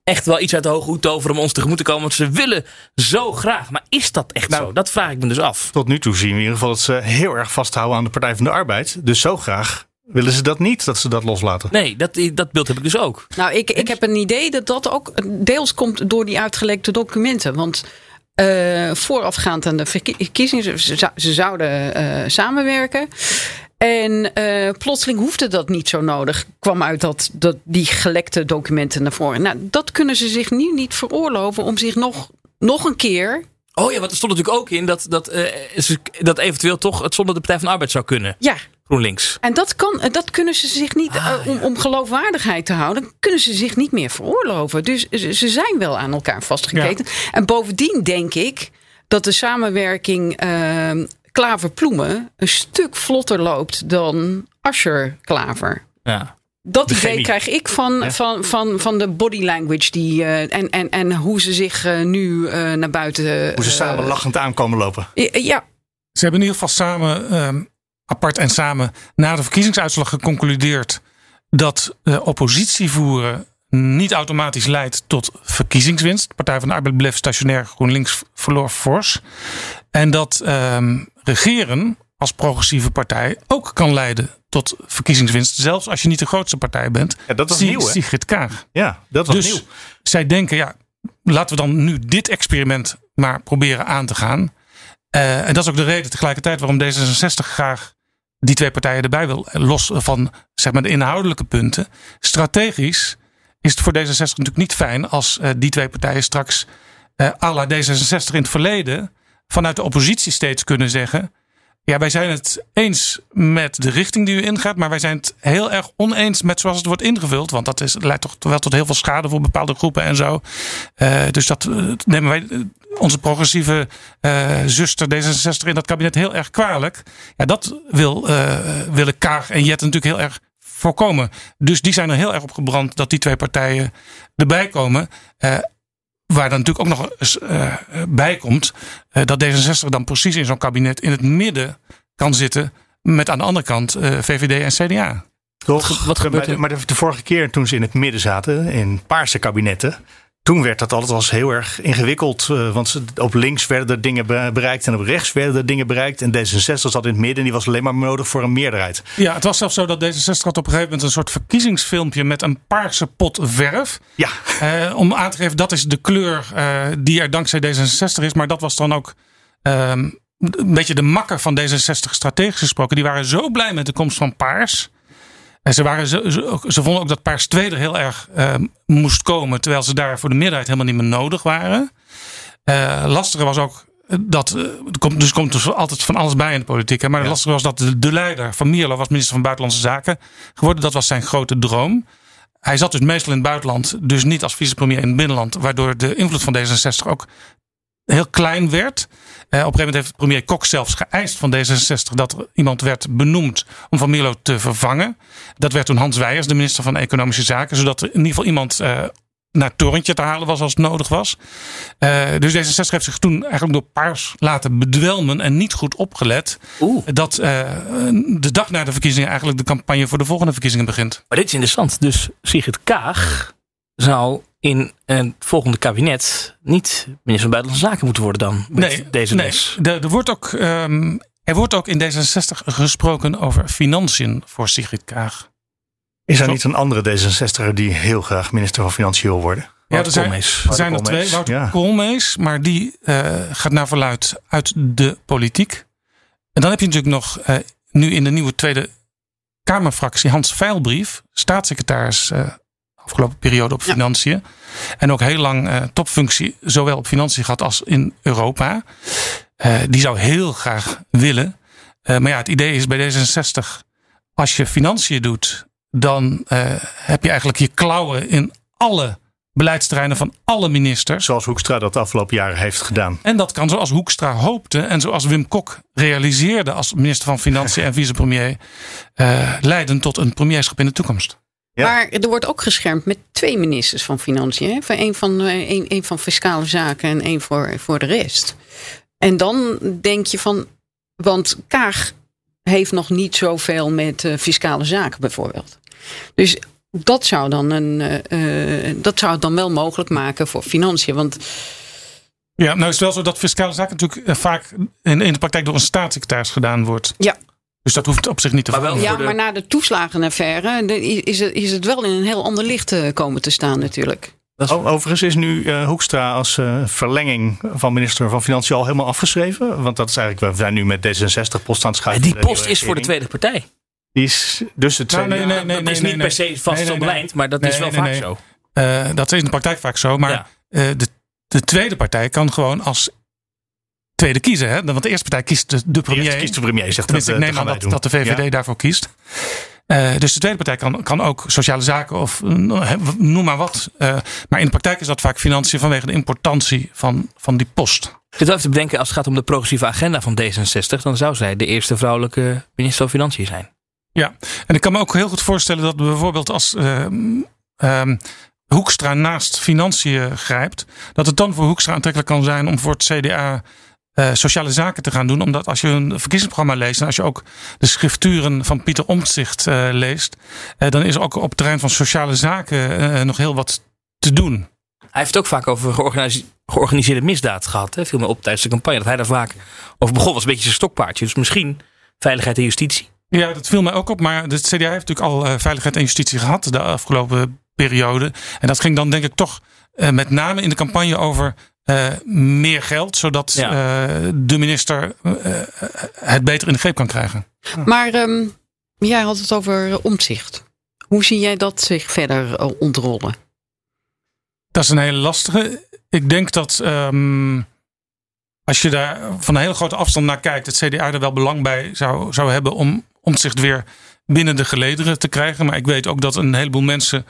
S5: echt wel iets uit de hoge hoed toveren om ons tegemoet te komen, want ze willen zo graag. Maar is dat echt
S3: Nou,
S5: zo? Dat vraag ik me dus af.
S3: Tot nu toe zien we in ieder geval dat ze heel erg vasthouden aan de Partij van de Arbeid. Dus zo graag willen ze dat niet, dat ze dat loslaten.
S5: Nee, dat, dat beeld heb ik dus ook.
S6: Nou, ik, ik heb een idee dat dat ook deels komt door die uitgelekte documenten. Want eh, voorafgaand aan de verkie- verkiezingen, ze, ze zouden eh, samenwerken. En eh, plotseling hoefde dat niet zo nodig. Kwam uit dat, dat die gelekte documenten naar voren. Nou, dat kunnen ze zich nu niet veroorloven om zich nog, nog een keer.
S5: Oh ja, want er stond natuurlijk ook in dat, dat, eh, dat eventueel toch het zonder de Partij van de Arbeid zou kunnen.
S6: Ja,
S5: GroenLinks.
S6: En dat, kan, dat kunnen ze zich niet,
S5: Ah,
S6: eh, om, om geloofwaardigheid te houden, kunnen ze zich niet meer veroorloven. Dus ze ze zijn wel aan elkaar vastgeketen. En bovendien denk ik dat de samenwerking eh, Klaver-Ploemen een stuk vlotter loopt dan Ascher-Klaver.
S5: Ja.
S6: Dat
S3: De
S6: idee
S3: chemie.
S6: krijg ik van,
S3: Ja.
S6: van, van, van de body language die, eh, en, en, en hoe ze zich eh, nu eh, naar buiten.
S3: Hoe ze
S6: eh,
S3: samen lachend aankomen lopen.
S6: Ja,
S4: Ze hebben in ieder geval samen, ehm, apart en samen, na de verkiezingsuitslag geconcludeerd dat eh, oppositie voeren niet automatisch leidt tot verkiezingswinst. Partij van de Arbeid bleef stationair, GroenLinks verloor fors. En dat ehm, regeren als progressieve partij ook kan leiden tot verkiezingswinst. Zelfs als je niet de grootste partij bent.
S3: Ja, dat was nieuw, hè?
S4: Sigrid Kaag.
S3: Ja, dat was
S4: Dus
S3: nieuw.
S4: zij denken, ja, laten we dan nu dit experiment maar proberen aan te gaan. Eh, en dat is ook de reden tegelijkertijd waarom D66 graag die twee partijen erbij wil. eh, Los van zeg maar, de inhoudelijke punten. Strategisch is het voor D66 natuurlijk niet fijn als eh, die twee partijen straks eh à la D66 in het verleden vanuit de oppositie steeds kunnen zeggen. Ja, wij zijn het eens met de richting die u ingaat, maar wij zijn het heel erg oneens met zoals het wordt ingevuld. Want dat is, leidt toch wel tot heel veel schade voor bepaalde groepen en zo. Eh, dus dat eh, nemen wij, eh, onze progressieve zuster D66 in dat kabinet heel erg kwalijk. Ja, dat wil, willen Kaag en Jet natuurlijk heel erg voorkomen. Dus die zijn er heel erg op gebrand dat die twee partijen erbij komen. Eh, waar dan natuurlijk ook nog eens uh, bij komt uh, dat D66 dan precies in zo'n kabinet in het midden kan zitten met aan de andere kant uh, VVD en CDA.
S3: Toch? Wat gebeurt er? Maar de, de, vorige keer toen ze in het midden zaten, in paarse kabinetten, toen werd dat altijd als heel erg ingewikkeld. Uh, want op links werden er dingen bereikt en op rechts werden er dingen bereikt. En D66 zat in het midden en die was alleen maar nodig voor een meerderheid.
S4: Ja, het was zelfs zo dat D66 had op een gegeven moment een soort verkiezingsfilmpje met een paarse pot verf.
S3: Ja.
S4: Uh, om aan te geven dat is de kleur uh, die er dankzij D66 is. Maar dat was dan ook een beetje de makker van D66 strategisch gesproken. Die waren zo blij met de komst van paars. En ze, waren, ze, ze, vonden ook dat Paars 2 er heel erg uh, moest komen. Terwijl ze daar voor de meerderheid helemaal niet meer nodig waren. Uh, lastige was ook dat. Uh, er komt, dus komt dus altijd van alles bij in de politiek. Hè, maar ja. het lastige was dat de, de, leider van Mierlo was minister van Buitenlandse Zaken geworden. Dat was zijn grote droom. Hij zat dus meestal in het buitenland. Dus niet als vicepremier in het binnenland. Waardoor de invloed van D66 ook heel klein werd. Uh, op een gegeven moment heeft premier Kok zelfs geëist van D66 dat er iemand werd benoemd om Van Mierlo te vervangen. Dat werd toen Hans Weijers, de minister van Economische Zaken, zodat er in ieder geval iemand uh, naar het torentje te halen was als het nodig was. Uh, dus D66 heeft zich toen eigenlijk door paars laten bedwelmen en niet goed opgelet.
S5: Oeh.
S4: Dat de dag na de verkiezingen eigenlijk de campagne voor de volgende verkiezingen begint.
S5: Maar dit is interessant. Dus Sigrid Kaag zou in het volgende kabinet niet minister van Buitenlandse Zaken moeten worden dan. Met
S4: nee,
S5: deze
S4: nee.
S5: les.
S4: Er, er, wordt ook, um, er wordt ook in D66 gesproken over financiën voor Sigrid Kaag.
S3: Is er niet een andere D66er die heel graag minister van Financiën wil worden?
S4: Ja, er zijn, er zijn er twee. Wouter ja. Koolmees, maar die uh, gaat naar verluid uit de politiek. En dan heb je natuurlijk nog uh, nu in de nieuwe Tweede Kamerfractie Hans Veilbrief, staatssecretaris uh, afgelopen periode op financiën. Ja. En ook heel lang uh, topfunctie, zowel op financiën gehad als in Europa. Uh, die zou heel graag willen. Uh, maar ja, het idee is bij D66, als je financiën doet, dan heb je eigenlijk je klauwen in alle beleidsterreinen van alle ministers.
S3: Zoals Hoekstra dat de afgelopen jaren heeft gedaan.
S4: En dat kan zoals Hoekstra hoopte en zoals Wim Kok realiseerde als minister van Financiën en vicepremier, leiden tot een premierschap in de toekomst.
S6: Ja. Maar er wordt ook geschermd met twee ministers van Financiën. Hè? Van een, van, een, een van Fiscale Zaken en één voor, voor de rest. En dan denk je van. Want Kaag heeft nog niet zoveel met uh, fiscale zaken bijvoorbeeld. Dus dat zou dan, een, uh, dat zou het dan wel mogelijk maken voor financiën. Want.
S4: Ja, nou is het wel zo dat fiscale zaken natuurlijk vaak in, in de praktijk door een staatssecretaris gedaan wordt.
S6: Ja,
S4: dus dat hoeft op zich niet te
S5: maar wel
S6: Ja,
S5: de...
S6: maar na de toeslagenaffaire is het, is het wel in een heel ander licht komen te staan natuurlijk.
S3: Is... Overigens is nu uh, Hoekstra als uh, verlenging van minister van Financiën al helemaal afgeschreven. Want dat is eigenlijk, we zijn nu met D66 post aan het schuiven.
S5: Die post is voor de tweede partij.
S3: Die is dus het
S4: nou, nee, nee, nee,
S5: dat is niet per se vast omlijnd, maar dat is wel vaak zo.
S4: Uh, dat is in de praktijk vaak zo. Maar ja. de, de tweede partij kan gewoon als tweede kiezen. Hè? Want de eerste partij kiest de, de premier.
S3: De kiest de premier, zegt
S4: Tenminste,
S3: dat,
S4: ik neem aan dat, dat, de VVD ja. daarvoor kiest. Uh, dus de tweede partij kan, kan ook sociale zaken of uh, noem maar wat. Uh, maar in de praktijk is dat vaak financiën vanwege de importantie van, van die post.
S5: Ik even te bedenken, als het gaat om de progressieve agenda van D66, dan zou zij de eerste vrouwelijke minister van Financiën zijn.
S4: Ja, en ik kan me ook heel goed voorstellen dat bijvoorbeeld als um, Hoekstra naast financiën grijpt, dat het dan voor Hoekstra aantrekkelijk kan zijn om voor het CDA uh, sociale zaken te gaan doen. Omdat als je een verkiezingsprogramma leest en als je ook de schrifturen van Pieter Omtzigt uh, leest, uh, dan is er ook op het terrein van sociale zaken nog heel wat te doen.
S5: Hij heeft het ook vaak over georganiseerde, georganiseerde misdaad gehad. Hè? Viel me op tijdens de campagne dat hij daar vaak over begon. Was een beetje zijn stokpaardje. Dus misschien veiligheid en justitie.
S4: Ja, dat viel mij ook op. Maar de CDA heeft natuurlijk al veiligheid en justitie gehad de afgelopen periode. En dat ging dan denk ik toch met name in de campagne over meer geld, zodat ja. uh, de minister uh, het beter in de greep kan krijgen.
S6: Maar um, jij had het over omzicht. Hoe zie jij dat zich verder ontrollen?
S4: Dat is een hele lastige. Ik denk dat um, als je daar van een hele grote afstand naar kijkt, het CDA er wel belang bij zou, zou hebben om omzicht weer binnen de gelederen te krijgen. Maar ik weet ook dat een heleboel mensen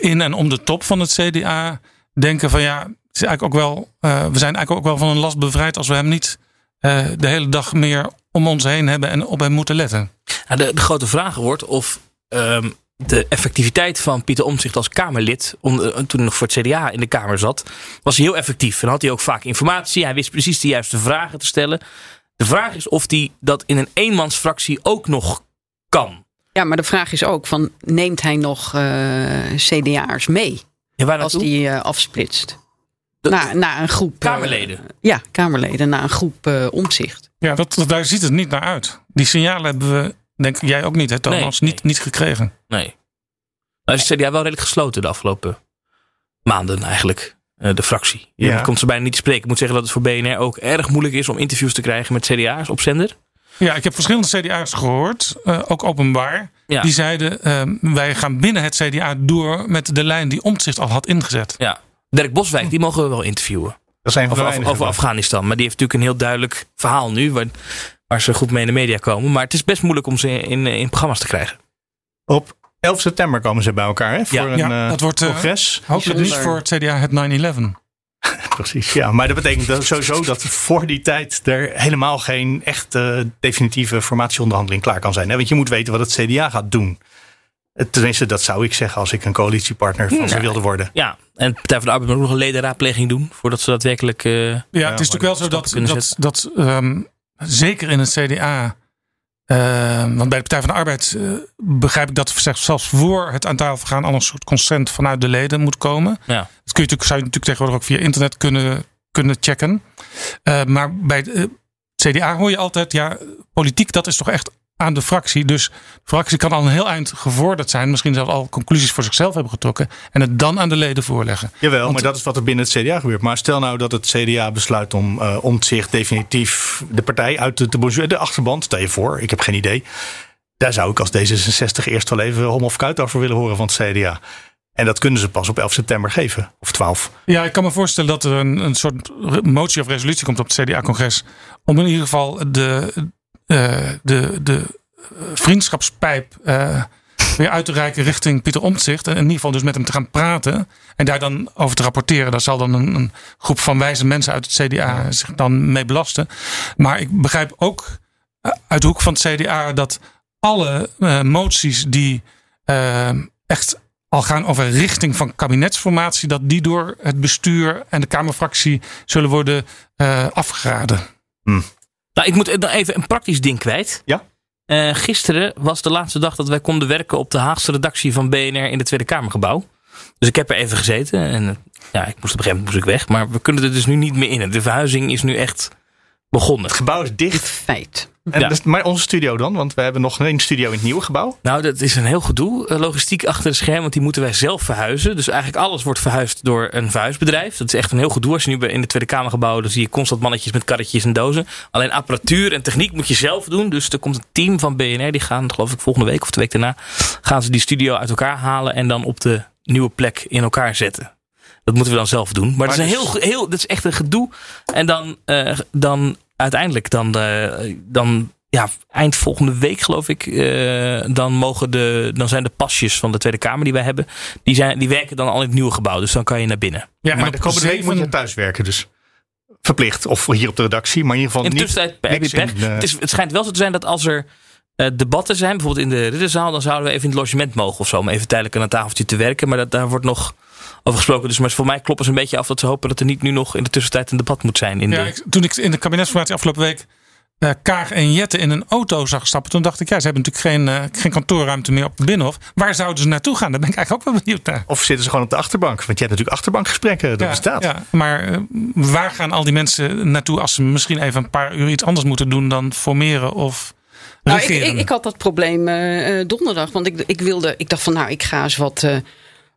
S4: in en om de top van het CDA denken van ja, is eigenlijk ook wel, uh, we zijn eigenlijk ook wel van een last bevrijd als we hem niet uh, de hele dag meer om ons heen hebben en op hem moeten letten.
S5: Nou, de, de, grote vraag wordt of um, de effectiviteit van Pieter Omtzigt als Kamerlid, om, eh, toen hij nog voor het CDA in de Kamer zat, was hij heel effectief. En had hij ook vaak informatie. Hij wist precies de juiste vragen te stellen. De vraag is of hij dat in een eenmansfractie ook nog kan.
S6: Ja, maar de vraag is ook: van, neemt hij nog eh CDA'ers mee
S5: Ja,
S6: als die eh, afsplitst? Naar, naar een groep. eh,
S5: Kamerleden.
S6: ja, Kamerleden, naar een groep eh, omzicht.
S4: Ja, dat, dat- daar ziet het niet naar uit. Die signalen hebben we, denk ik, jij ook niet, hè, Thomas?
S5: Nee,
S4: Niet, niet gekregen.
S5: Nee. Is het CDA wel redelijk gesloten de afgelopen maanden eigenlijk. eh, de fractie. Je
S3: Ja.
S5: komt ze bijna niet te spreken. Ik moet zeggen dat het voor BNR ook erg moeilijk is om interviews te krijgen met CDA's op zender.
S4: Ja, ik heb verschillende CDA's gehoord, eh, ook openbaar.
S5: Ja.
S4: Die zeiden, eh, wij gaan binnen het CDA door met de lijn die Omtzigt al had ingezet.
S5: Ja. Dirk Boswijk, die mogen we wel interviewen.
S3: Dat zijn
S5: Over, af-
S3: weinigen.
S5: over Afghanistan. Maar die heeft natuurlijk een heel duidelijk verhaal nu. Waar, waar ze goed mee in de media komen. Maar het is best moeilijk om ze in, in programma's te krijgen.
S3: Op 11 september komen ze bij elkaar hè, voor
S5: Ja.
S3: een
S4: Ja,
S3: eh,
S4: dat wordt, eh,
S3: congres.
S4: Hopelijk niet
S6: Bijzonder.
S4: voor het CDA het 9-11.
S3: Precies, ja. Maar dat betekent dat sowieso dat voor die tijd er helemaal geen echte definitieve formatieonderhandeling klaar kan zijn. Hè? Want je moet weten wat het CDA gaat doen. Tenminste, dat zou ik zeggen als ik een coalitiepartner van ze wilde worden.
S5: Ja, en Partij van de Arbeid moet ook nog een ledenraadpleging doen. Voordat ze daadwerkelijk... eh,
S4: Ja, het is natuurlijk wel zo dat, dat, dat ehm, zeker in het CDA. ehm, want bij de Partij van de Arbeid eh, begrijp ik dat zelfs zelfs voor het aan tafel gaan al een soort consent vanuit de leden moet komen.
S5: ja.
S4: Dat kun je natuurlijk, zou je natuurlijk tegenwoordig ook via internet kunnen, kunnen checken. Eh, maar bij het CDA hoor je altijd, ja, politiek dat is toch echt aan de fractie. Dus de fractie kan al een heel eind gevorderd zijn. Misschien zelfs al conclusies voor zichzelf hebben getrokken. En het dan aan de leden voorleggen.
S3: Jawel,
S4: Want-
S3: maar dat is wat er binnen het CDA gebeurt. Maar stel nou dat het CDA besluit om eh om zich definitief de partij uit te, te bonjouren. De achterband, stel je voor, ik heb geen idee. Daar zou ik als D66 eerst wel even hom of kuit over willen horen van het CDA. En dat kunnen ze pas op 11 september geven. Of 12.
S4: Ja, ik kan me voorstellen dat er een, een soort motie of resolutie komt op het CDA-congres. Om in ieder geval de, de, de eh, vriendschapspijp eh, weer uit te reiken richting Pieter Omtzigt. En in ieder geval dus met hem te gaan praten. En daar dan over te rapporteren. Daar zal dan een, een groep van wijze mensen uit het CDA zich dan mee belasten. Maar ik begrijp ook eh, uit de hoek van het CDA dat alle eh, moties die eh, echt al gaan over richting van kabinetsformatie, dat die door het bestuur en de Kamerfractie zullen worden eh, afgeraden.
S5: Nou, ik moet nog even een praktisch ding kwijt.
S3: Ja?
S5: Eh, gisteren was de laatste dag dat wij konden werken op de Haagse redactie van BNR in het Tweede Kamergebouw. Dus ik heb er even gezeten en eh, ja, ik moest op een gegeven moment moest ik weg. Maar we kunnen er dus nu niet meer in. De verhuizing is nu echt begonnen.
S3: Het gebouw is dicht.
S6: Feit.
S3: En
S5: Ja.
S3: dus- maar onze studio dan? Want we hebben nog een studio in het nieuwe gebouw.
S5: Nou, dat is een heel gedoe. eh, Logistiek achter de schermen, want die moeten wij zelf verhuizen. Dus eigenlijk alles wordt verhuisd door een verhuisbedrijf. Dat is echt een heel gedoe. Als je nu bij- in de Tweede Kamergebouw, dan zie je constant mannetjes met karretjes en dozen. Alleen apparatuur en techniek moet je zelf doen. Dus er komt een team van BNR, die gaan, geloof ik, volgende week of de week daarna, gaan ze die studio uit elkaar halen en dan op de nieuwe plek in elkaar zetten. Dat moeten we dan zelf doen. Maar, dat, is een
S3: dus-
S5: heel, heel, dat is echt een gedoe. En dan, eh, dan uiteindelijk, dan, eh, dan ja, eind volgende week geloof ik, eh, dan, mogen de, dan zijn de pasjes van de Tweede Kamer die wij hebben, die, zijn, die werken dan al in het nieuwe gebouw. Dus dan kan je naar binnen.
S4: Ja,
S3: maar de komende week moet je thuis werken dus. Verplicht. Of hier op de redactie. Maar in ieder geval
S5: In de
S3: niet...
S5: tussentijd je
S3: niks
S5: pech.
S3: in, eh,
S5: het, is, het schijnt wel zo te zijn dat als er debatten zijn, bijvoorbeeld in de ridderzaal, dan zouden we even in het logement mogen of zo, om even tijdelijk aan een tafeltje te werken. Maar dat, daar wordt nog over gesproken. Dus maar voor mij kloppen ze een beetje af dat ze hopen dat er niet nu nog in de tussentijd een debat moet zijn. In
S4: Ja,
S5: de,
S4: ik- toen ik in de kabinetsformatie afgelopen week eh Kaag en Jette in een auto zag stappen, toen dacht ik, ja, ze hebben natuurlijk geen, eh, geen kantoorruimte meer op de Binnenhof. Waar zouden ze naartoe gaan? Daar ben ik eigenlijk ook wel benieuwd naar.
S3: Of zitten ze gewoon op de achterbank? Want je hebt natuurlijk achterbankgesprekken. Dat
S4: ja,
S3: bestaat.
S4: ja, maar eh, waar gaan al die mensen naartoe als ze misschien even een paar uur iets anders moeten doen dan formeren of
S6: Nou, ik, ik, ik had dat probleem donderdag. Want ik, ik, wilde, ik dacht van nou, ik ga eens wat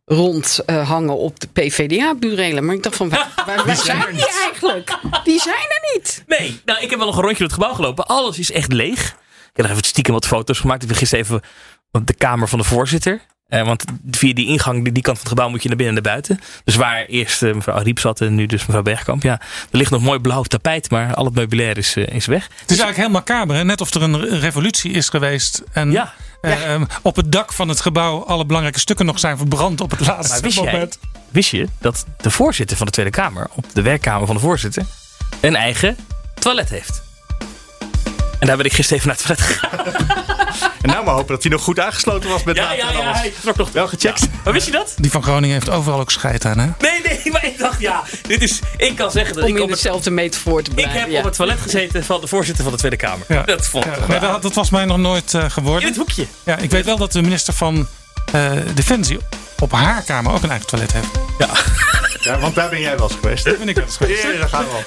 S6: eh, rondhangen op de PVDA-burelen. Maar ik dacht van, waar, waar, waar zijn die eigenlijk? Die zijn er niet.
S5: Nee, nou, ik heb wel nog een rondje door het gebouw gelopen. Alles is echt leeg. Ik heb nog even stiekem wat foto's gemaakt. Ik heb gisteren even op de kamer van de voorzitter. Eh, want via die ingang, die, die kant van het gebouw, moet je naar binnen en naar buiten. Dus waar eerst eh, mevrouw Riep zat en nu dus mevrouw Bergkamp. Ja, er ligt nog mooi blauw tapijt, maar al het meubilair is, eh, is weg.
S4: Het is eigenlijk heel macaber. Hè? Net of er een re- revolutie is geweest. En
S5: Ja,
S4: eh, eh, op het dak van het gebouw alle belangrijke stukken nog zijn verbrand op het laatste
S5: Maar wist jij-
S4: moment.
S5: wist je dat de voorzitter van de Tweede Kamer op de werkkamer van de voorzitter een eigen toilet heeft? En daar ben ik gisteren even naar het toilet gegaan.
S3: En nou maar hopen dat hij nog goed aangesloten was met
S5: Ja,
S3: water
S5: ja, ja,
S3: alles.
S5: hij trok nog
S3: Wel gecheckt?
S5: Maar wist je dat?
S4: Die van Groningen heeft overal ook scheid aan, hè?
S5: Nee, nee, maar ik dacht, ja, dit is. Ik kan zeggen dat
S6: Om
S5: ik
S6: in
S5: op het,
S6: dezelfde metafoor te
S5: ik
S6: blijven.
S5: heb
S6: ja.
S5: op het toilet gezeten van de voorzitter van de Tweede Kamer.
S4: Ja.
S5: Dat vond ik
S4: Ja, maar
S5: wel-
S4: dat, dat was mij nog nooit eh,
S5: In
S4: geworden.
S5: het hoekje.
S4: Ja, ik weet wel dat de minister van eh, Defensie op haar kamer ook een eigen toilet heeft.
S3: Ja, want daar ben jij wel eens geweest. hè?
S4: Ben ik wel eens geweest.
S3: Ja, daar gaan we al.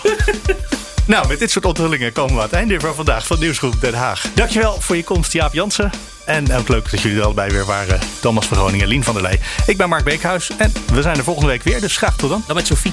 S3: Nou, met dit soort onthullingen komen we aan het einde van vandaag van Nieuwsgroep Den Haag. Dankjewel voor je komst, Jaap Jansen. En ook leuk dat jullie er allebei weer waren. Thomas van Groningen en Lien van der Leij. Ik ben Mark Beekhuis en we zijn er volgende week weer. Dus graag tot dan.
S5: Dan met Sophie.